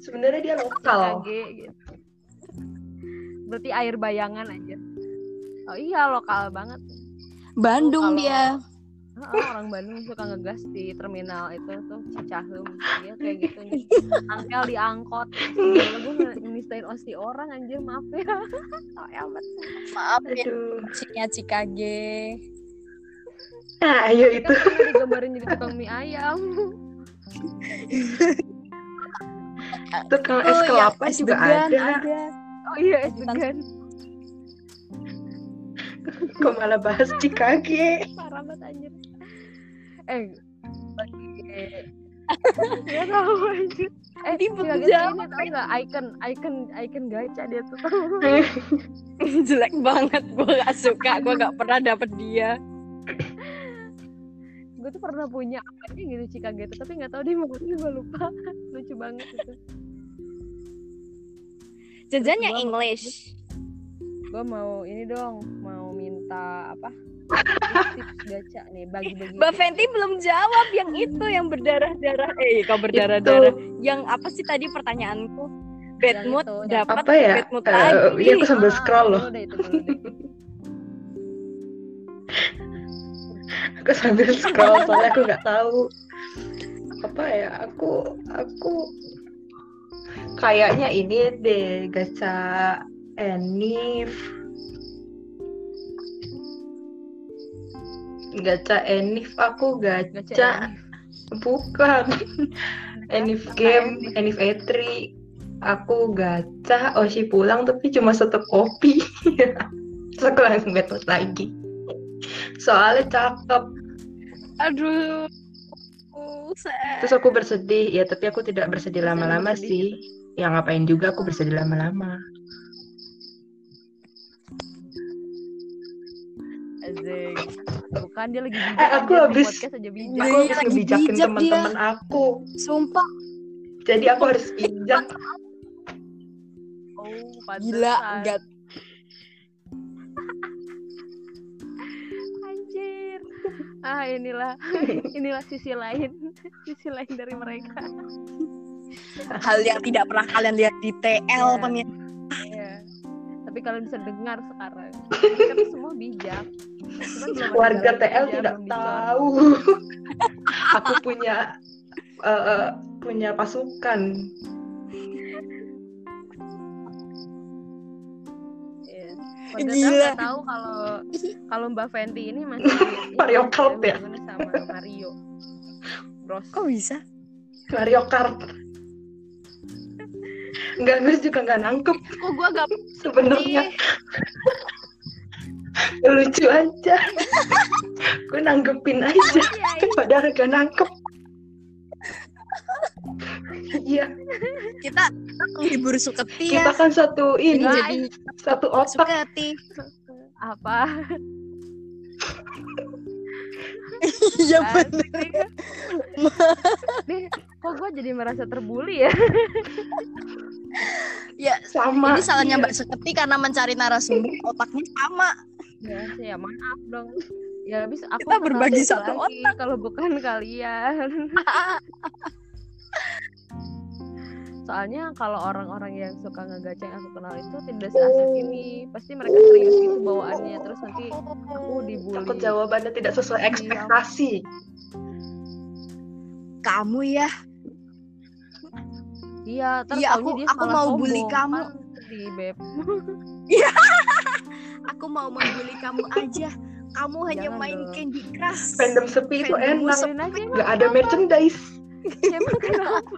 Sebenarnya dia lokal. Cikage gitu. Berarti air bayangan aja. Oh iya lokal banget. Bandung dia Oh, orang Bandung suka ngegas di terminal itu tuh Cicahem dia kayak gitu nih angkel di angkot Gila, gue nge- ngistain osi orang anjir maaf ya oh, amat maaf ya Aduh. Cinya Cikage Nah, ayo Tapi itu. kan pernah digambarin jadi tukang mie ayam Tukang es Oh, yang kelapa es juga degan ada. oh iya es degan Kok malah bahas Cikage? parah banget anjir eh Gak tahu anjir Eh, tuh jawab. ini tau gak icon, icon, icon gacha dia tuh jelek banget gue gak suka gue gak pernah dapet dia gue tuh pernah punya apanya gitu Cikage itu tapi nggak tahu di mana gue lupa. Lucu banget itu. Jajannya Gua- English. Gue mau ini dong mau minta apa? Tips gacha nih bagi-bagi Mbak. Fenty belum jawab yang itu yang berdarah-darah. Eh kau berdarah-darah? Yang apa sih tadi pertanyaanku? Bad Yang mood itu, dapat Apa ya? bad mood Eh, lagi. iya, aku sambil Ah, scroll loh. Aku sambil scroll soalnya aku nggak tahu. Apa ya. Aku aku kayaknya ini deh gacha Enif. Gacha Enif aku gacha gacha. Bukan. Enif game Enif. E3 aku gacha. Oshi pulang tapi cuma satu kopi. Terus aku langsung betot lagi soalnya cakep. Aduh. Terus aku bersedih. Ya tapi aku tidak bersedih lama-lama sih. yang ngapain juga aku bersedih lama-lama. Bukan dia lagi bijak Eh, aku anjir, di habis- aja bijak. aku harus lagi ngebijakin teman-teman aku. Sumpah. Jadi aku harus bijak. Oh gila enggak ah inilah inilah sisi lain sisi lain dari mereka hal yang tidak pernah kalian lihat di TL Iya. pemirsa Iya. Tapi kalian bisa dengar sekarang. Tuh semua bijak. Warga TL tidak tahu aku punya eh, punya pasukan Gila. Tahu kalau kalau Mbak Fenty ini masih Mario Kart ya? sama Mario. Bros. kok bisa Mario Kart Enggak, gue juga nggak nangkep Kok gue gak sebenarnya. Lucu aja. gue nanggepin aja. Padahal gak nangkep. Iya, kita menghibur Suketi kita ya. kan satu ini Jadi jadi satu otak. Suketi. apa Iya nih kok gue jadi merasa terbully ya Ya, Sama. ini salahnya iya. Mbak Suketi karena mencari narasumber otaknya sama. ya ya maaf dong ya habis aku Kita berbagi satu lagi kalau bukan kalian soalnya kalau orang-orang yang suka ngegaca yang aku kenal itu tidak seasik ini pasti mereka serius gitu bawaannya terus nanti aku dibully Takut jawabannya tidak sesuai ekspektasi. Kamu ya, iya terus Iya, taunya aku- dia aku mau sombong. bully kamu. Sedih beb aku mau membuli kamu aja. Kamu hanya Jangan main dong. Candy Crush. Fandom sepi itu enak. Bullying aja emang Gak ada merchandise. Kenapa?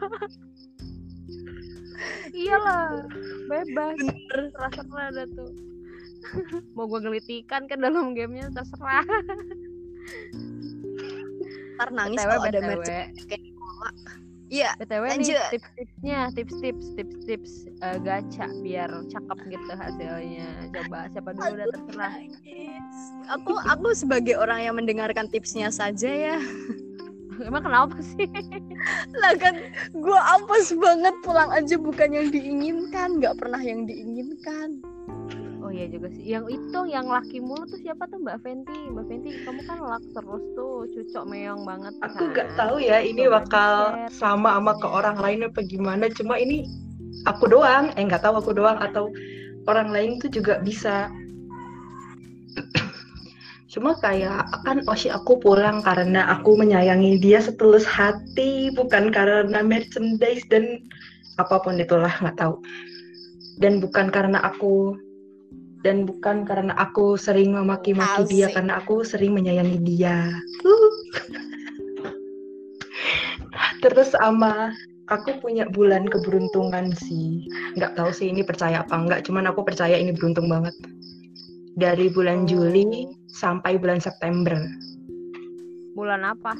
Iyalah, bebas. Terserah ada tuh. Mau gue gelitikan kan dalam gamenya terserah. Ntar nangis BTW, kalau ada merchandise. Iya, BTW nih tips-tipsnya, tips-tips, tips-tips eh, gacha biar cakep gitu hasilnya. Coba siapa dulu udah terserah. Aku aku sebagai orang yang mendengarkan tipsnya saja ya. Emang kenapa sih? Lah kan gua apes banget pulang aja bukan yang diinginkan, nggak pernah yang diinginkan. Oh iya juga sih. Yang itu yang laki mulu tuh siapa tuh Mbak Fenty? Mbak Fenty, kamu kan lak terus tuh, cucok meong banget. Aku kan? gak tahu ya ini Coba bakal sama sama ke orang lain apa gimana. Cuma ini aku doang, eh nggak tahu aku doang atau orang lain tuh juga bisa. Cuma kayak kan Oshi aku pulang karena aku menyayangi dia setulus hati, bukan karena merchandise dan apa pun itulah nggak tahu. Dan bukan karena aku dan bukan karena aku sering memaki-maki dia karena aku sering menyayangi dia. Uh. Terus sama aku punya bulan keberuntungan sih. Nggak tahu sih ini percaya apa enggak, cuman aku percaya ini beruntung banget. Dari bulan Juli sampai bulan September. Bulan apa?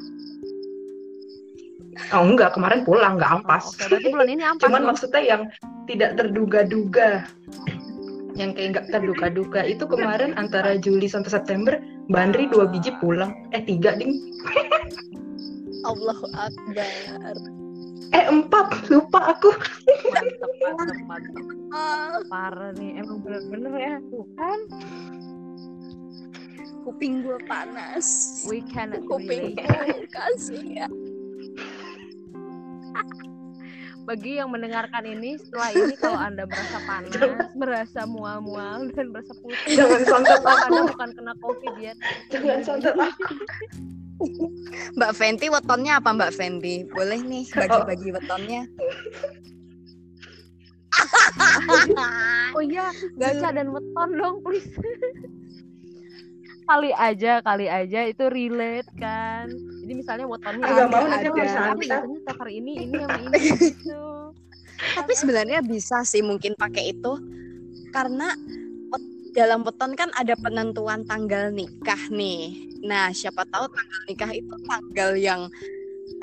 Oh enggak, kemarin pulang nggak Oh, ampas. Oke, berarti bulan ini ampas. Cuman maksudnya yang tidak terduga-duga. Yang kayak nggak terduga-duga itu kemarin antara Juli sampai September, Bandri dua biji pulang. Eh tiga ding. Allahu Akbar. Eh empat, lupa aku. mantep, mantep, mantep. Ah, Parah nih, emang bener-bener ya. Bukan, kuping gua panas. we cannot Kuping relate. kasih ya. Bagi yang mendengarkan ini, setelah ini kalau anda merasa panas, merasa mual-mual dan merasa putih, Jangan santet anda aku. bukan kena covid ya. Jangan santet aku. Mbak Fenty wetonnya apa Mbak Fenty? Boleh nih bagi-bagi wetonnya. Oh iya, gacha dan weton dong, please. Kali aja, kali aja itu relate kan. Jadi misalnya wetonnya Ah, nggak mau, nanti setiap hari ini ini sama ini gitu. Tapi sebenarnya bisa sih mungkin pakai itu karena dalam weton kan ada penentuan tanggal nikah nih. Nah, siapa tahu tanggal nikah itu tanggal yang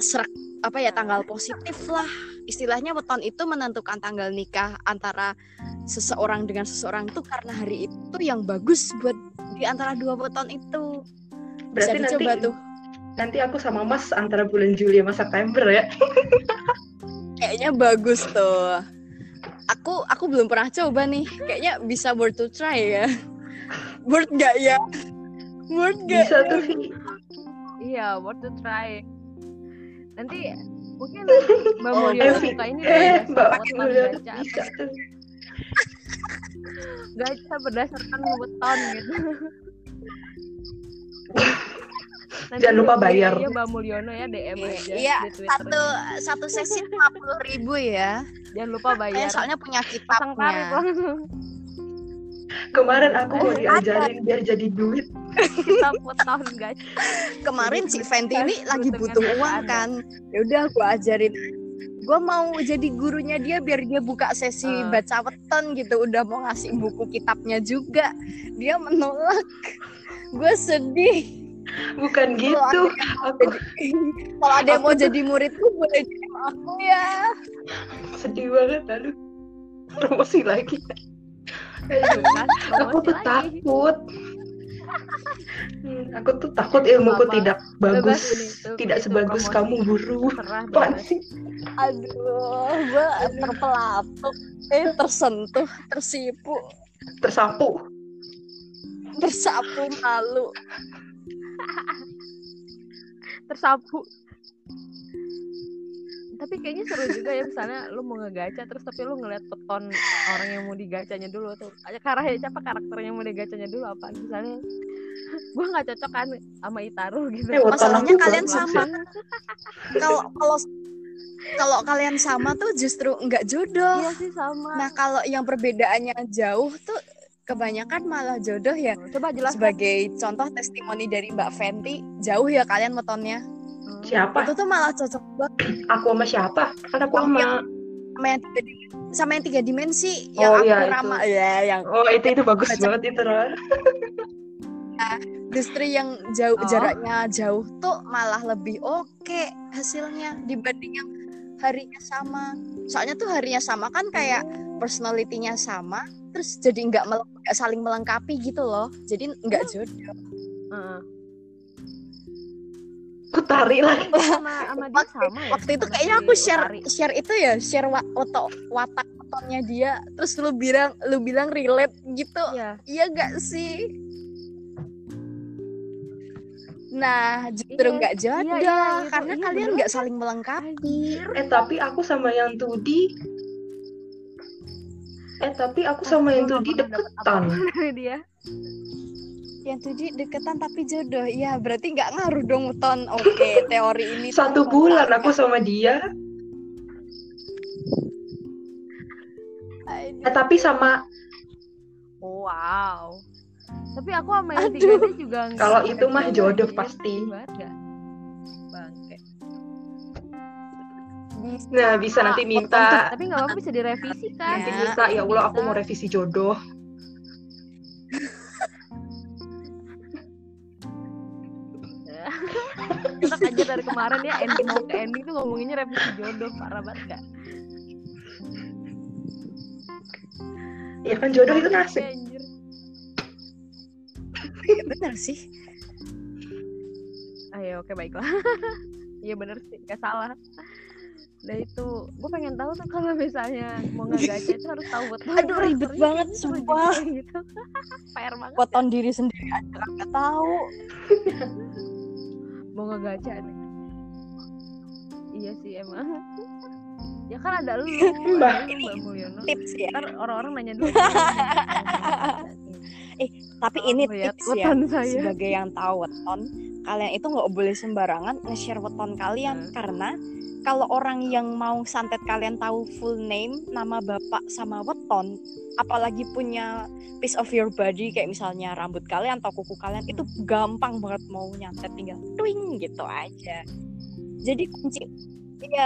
serak apa ya tanggal positif lah. Istilahnya weton itu menentukan tanggal nikah antara seseorang dengan seseorang itu karena hari itu yang bagus buat di antara dua weton itu. Bisa Berarti nanti dicoba tuh. nanti aku sama Mas antara bulan Juli sama September ya. Kayaknya bagus tuh. Aku aku belum pernah coba nih. Kayaknya bisa worth to try ya. Worth gak ya? Worth gak? Bisa tuh Vi. Iya, worth to try. Nanti mungkin nanti Mbak Oh, Mulyo Evi. suka ini Eh, Mbak weton Mulyo gacha, bisa tuh. gacha berdasarkan weton gitu. Nanti Jangan lupa bayar. Iya, Mbak Mulyono ya DM aja Iya, di Twitter. satu satu sesi lima puluh ribu ya. Jangan lupa Saya bayar. soalnya punya Pasang tarif kitabnya. langsung. Kemarin aku mau diajarin biar jadi duit. Kita weton gacha. Kemarin si Fenty ini Kan lagi butuh uang kan. Ya udah aku ajarin. gue mau jadi gurunya dia biar dia buka sesi Ah. baca weton gitu udah mau ngasih buku kitabnya juga dia menolak gue sedih Bukan gitu. Aku kalau ada yang Aku mau tuh- jadi muridku boleh jadi aku ya sedih banget lalu promosi lagi. Aku tuh lagi. takut. Hmm, aku tuh takut ilmuku Apa-apa. tidak bagus, tuh, tidak itu sebagus kamu guru. Apaan bebas. sih? aduh gue terpelatuk eh tersentuh tersipu Tersapu. tersapu malu tersapu tapi kayaknya seru juga ya misalnya lu mau ngegaca terus tapi lu ngeliat peton orang yang mau digacanya dulu tuh. Aja karahnya siapa karakter yang mau digacanya dulu? Apa? Misalnya gua nggak cocok kan sama Itaru gitu. Eh, Masalahnya kalian sama. ya. kalau kalau kalau kalian sama tuh justru nggak jodoh. Iya sih sama. Nah kalau yang perbedaannya jauh tuh kebanyakan malah jodoh ya. Coba jelaskan. Sebagai contoh testimoni dari Mbak Fenty jauh ya kalian metonnya Hmm. Siapa? itu tuh malah cocok banget Aku sama siapa? Kan aku Sama sama sama yang tiga dimensi, sama yang tiga dimensi yang Oh, aku iya, itu. rama ya yang Oh itu itu bagus Baca- banget itu Ron. justru yang jauh Oh. jaraknya jauh tuh malah lebih oke hasilnya dibanding yang harinya sama soalnya tuh harinya sama kan kayak personalitinya sama terus jadi nggak saling melengkapi gitu loh jadi nggak jodoh Heeh. Aku tarik lagi. sama sama dia sama ya. waktu itu sama kayaknya aku share Utari. share itu ya share wa oto, watak otaknya dia. Terus lu bilang lu bilang relate gitu. Iya. Iya gak sih? Nah justru Iya, nggak jodoh iya, iya, itu- karena iya, kalian nggak saling melengkapi. Eh tapi aku sama yang Tudi. Eh tapi aku sama yang Tudi deketan. dia yang tuh deketan tapi jodoh ya berarti nggak ngaruh dong ton oke teori ini Satu bulan ngaruh. aku sama dia. Eh tapi sama wow tapi aku sama yang tiga D juga nggak Kalau itu mah jodoh sih. pasti. bangke Bisa. Nah bisa nanti minta tapi nggak apa-apa bisa direvisi kan Ya. Nanti minta ya Allah aku mau revisi jodoh. Tetap aja dari kemarin ya ending mau ke ending tuh ngomonginnya revisi jodoh parah banget gak Ya kan jodoh itu nasib. Anjir. bener sih ayo oke baiklah iya bener sih gak salah Nah itu, gue pengen tahu tuh kalau misalnya mau ngegaca itu harus tahu betul. Aduh, ribet banget, gitu, sumpah. gitu. PR banget. weton diri sendiri aja nggak tahu Mau ngegaca nih. Iya sih emang. ya kan ada lu, Mbak. Mbak Mulyono. tips ya Ntar orang-orang nanya dulu. tapi Tolong ini tips ya saya. sebagai yang tahu weton kalian itu nggak boleh sembarangan nge-share weton kalian Hmm. karena kalau orang yang mau santet kalian tahu full name nama bapak sama weton apalagi punya piece of your body kayak misalnya rambut kalian atau kuku kalian itu gampang banget mau nyantet tinggal twing gitu aja jadi kunci iya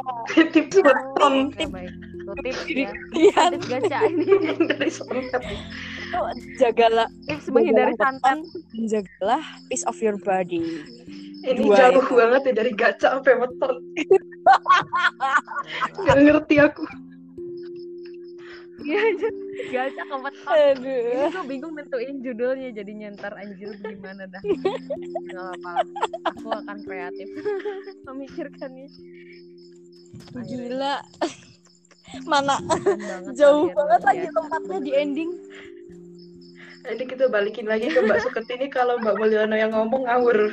Tips weton baik. Tuh tips ya. kalian Tips gacha ini. dari santet. itu jagalah Tips menghindari santet. weton, jagalah piece of your body Ini Dua jauh itu. banget ya dari gacha sampai weton. Gak ngerti aku. Iya, gacha ke weton. aduh Ini gue bingung nentuin judulnya jadinya ntar anjir gimana dah. Gak apa Aku akan kreatif memikirkannya. Gila mana banget jauh banget lagi tempatnya di ending Nanti kita balikin lagi ke Mbak Suketi ini kalau Mbak Mulyono yang ngomong ngawur.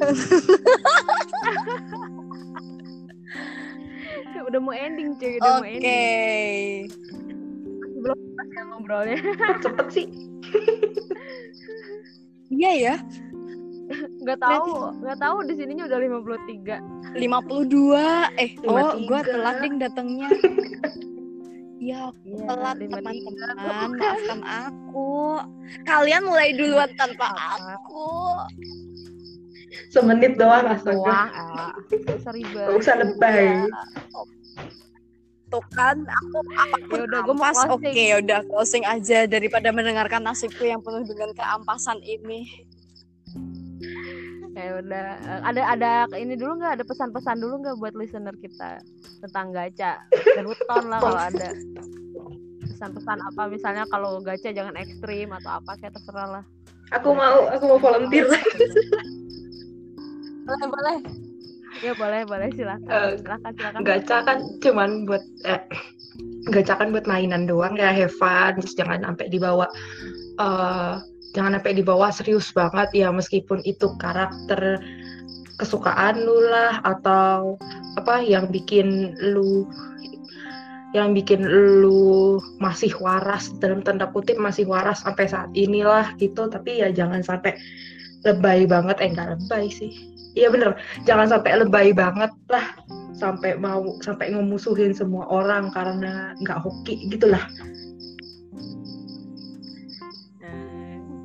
Udah mau ending cuy, udah mau oke ending. Belum pas ya ngobrolnya. Cepet sih. iya ya Gak tahu, gak tahu di sininya udah 53. 52 eh oh 53. gua telat ding datangnya ya aku Iya, telat 53. teman-teman maafkan aku kalian mulai duluan tanpa aku Semenit doang astaga. doang ah sorry Gak usah lebay. Iya. Tuh kan aku apa pun Ya udah, gua mau ampas, closing. oke udah closing aja daripada mendengarkan nasibku yang penuh dengan keampasan ini. ya udah Eh, ada ada ini dulu nggak ada pesan-pesan dulu nggak buat listener kita tentang gacha dan weton lah kalau ada pesan-pesan apa misalnya kalau gacha jangan ekstrim atau apa kayak terserah lah Aku mau, aku mau volunteer. Boleh boleh. ya boleh boleh. Silakan. Eh, silakan silakan. Gacha kan cuman buat eh, gacha kan buat mainan doang ya have fun. Terus jangan sampai dibawa eh jangan sampai dibawa serius banget ya meskipun itu karakter kesukaan lu lah atau apa yang bikin lu yang bikin lu masih waras dalam tanda kutip masih waras sampai saat inilah gitu. Tapi ya jangan sampai lebay banget. Eh enggak lebay sih iya bener. Jangan sampai lebay banget lah. Sampai mau sampai ngemusuhin semua orang karena nggak hoki gitulah.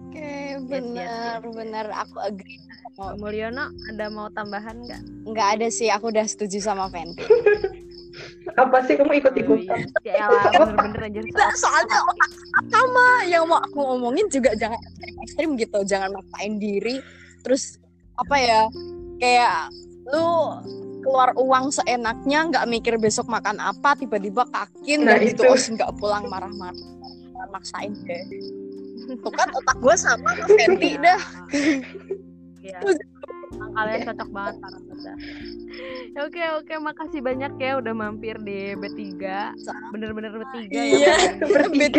Oke yes, benar benar aku agree. Pak Mulyono ada mau tambahan nggak? Nggak ada sih aku udah setuju sama Fenty. apa sih kamu ikut Oh, ikutan iya. Ya bener-bener aja. Soalnya otak sama. Yang mau aku ngomongin juga jangan ekstrim gitu, jangan maksain diri. Terus apa ya kayak lu keluar uang seenaknya nggak mikir besok makan apa tiba-tiba kakin Nah, dan itu. terus nggak pulang marah-marah maksain deh tuh kan otak gue sama sama Fenty dah Iya. Emang kalian cocok banget para pada. Ya, Oke oke makasih banyak ya udah mampir di B3. Bener-bener B3 Iya. ya. B3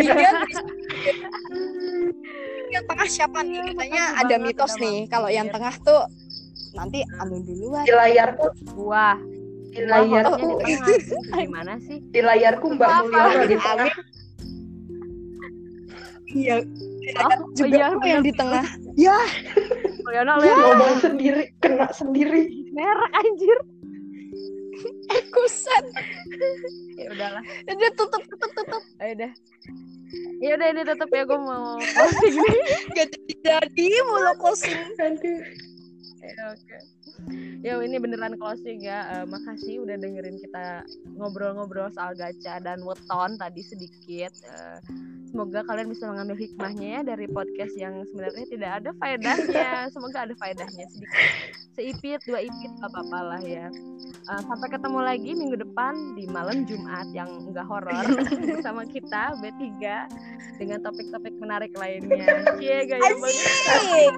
yang tengah siapa nih katanya ada mitos nih kalau yang tengah tuh nanti anu duluan di layarku Gua. di Gua layar hostnya di tengah. Gimana sih? di layarku Mbak? Mulyono di tengah iya Oh, juga iya, yang di tengah ya Mulyono lu yang ngomong sendiri kena sendiri merah anjir. kusen Ya udahlah. udah tutup tutup tutup Ayo deh. Ya udah ini tutup ya gue mau closing nih. gak jadi jadi mulu closing. Oke. Ya ini beneran closing ya. Eh, makasih udah dengerin kita ngobrol-ngobrol soal gacha dan weton tadi sedikit. Eh, semoga kalian bisa mengambil hikmahnya ya dari podcast yang sebenarnya tidak ada faedahnya. Semoga ada faedahnya sedikit. Seipit, dua ipit gak apa-apa lah ya. Eh, sampai ketemu lagi minggu depan di malam Jumat yang enggak horor bersama kita B3 dengan topik-topik menarik lainnya. Cie, gaya banget.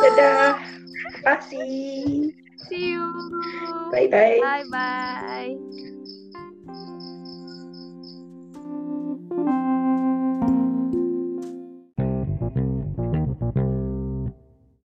dadah kasih See you. bye bye Bye bye.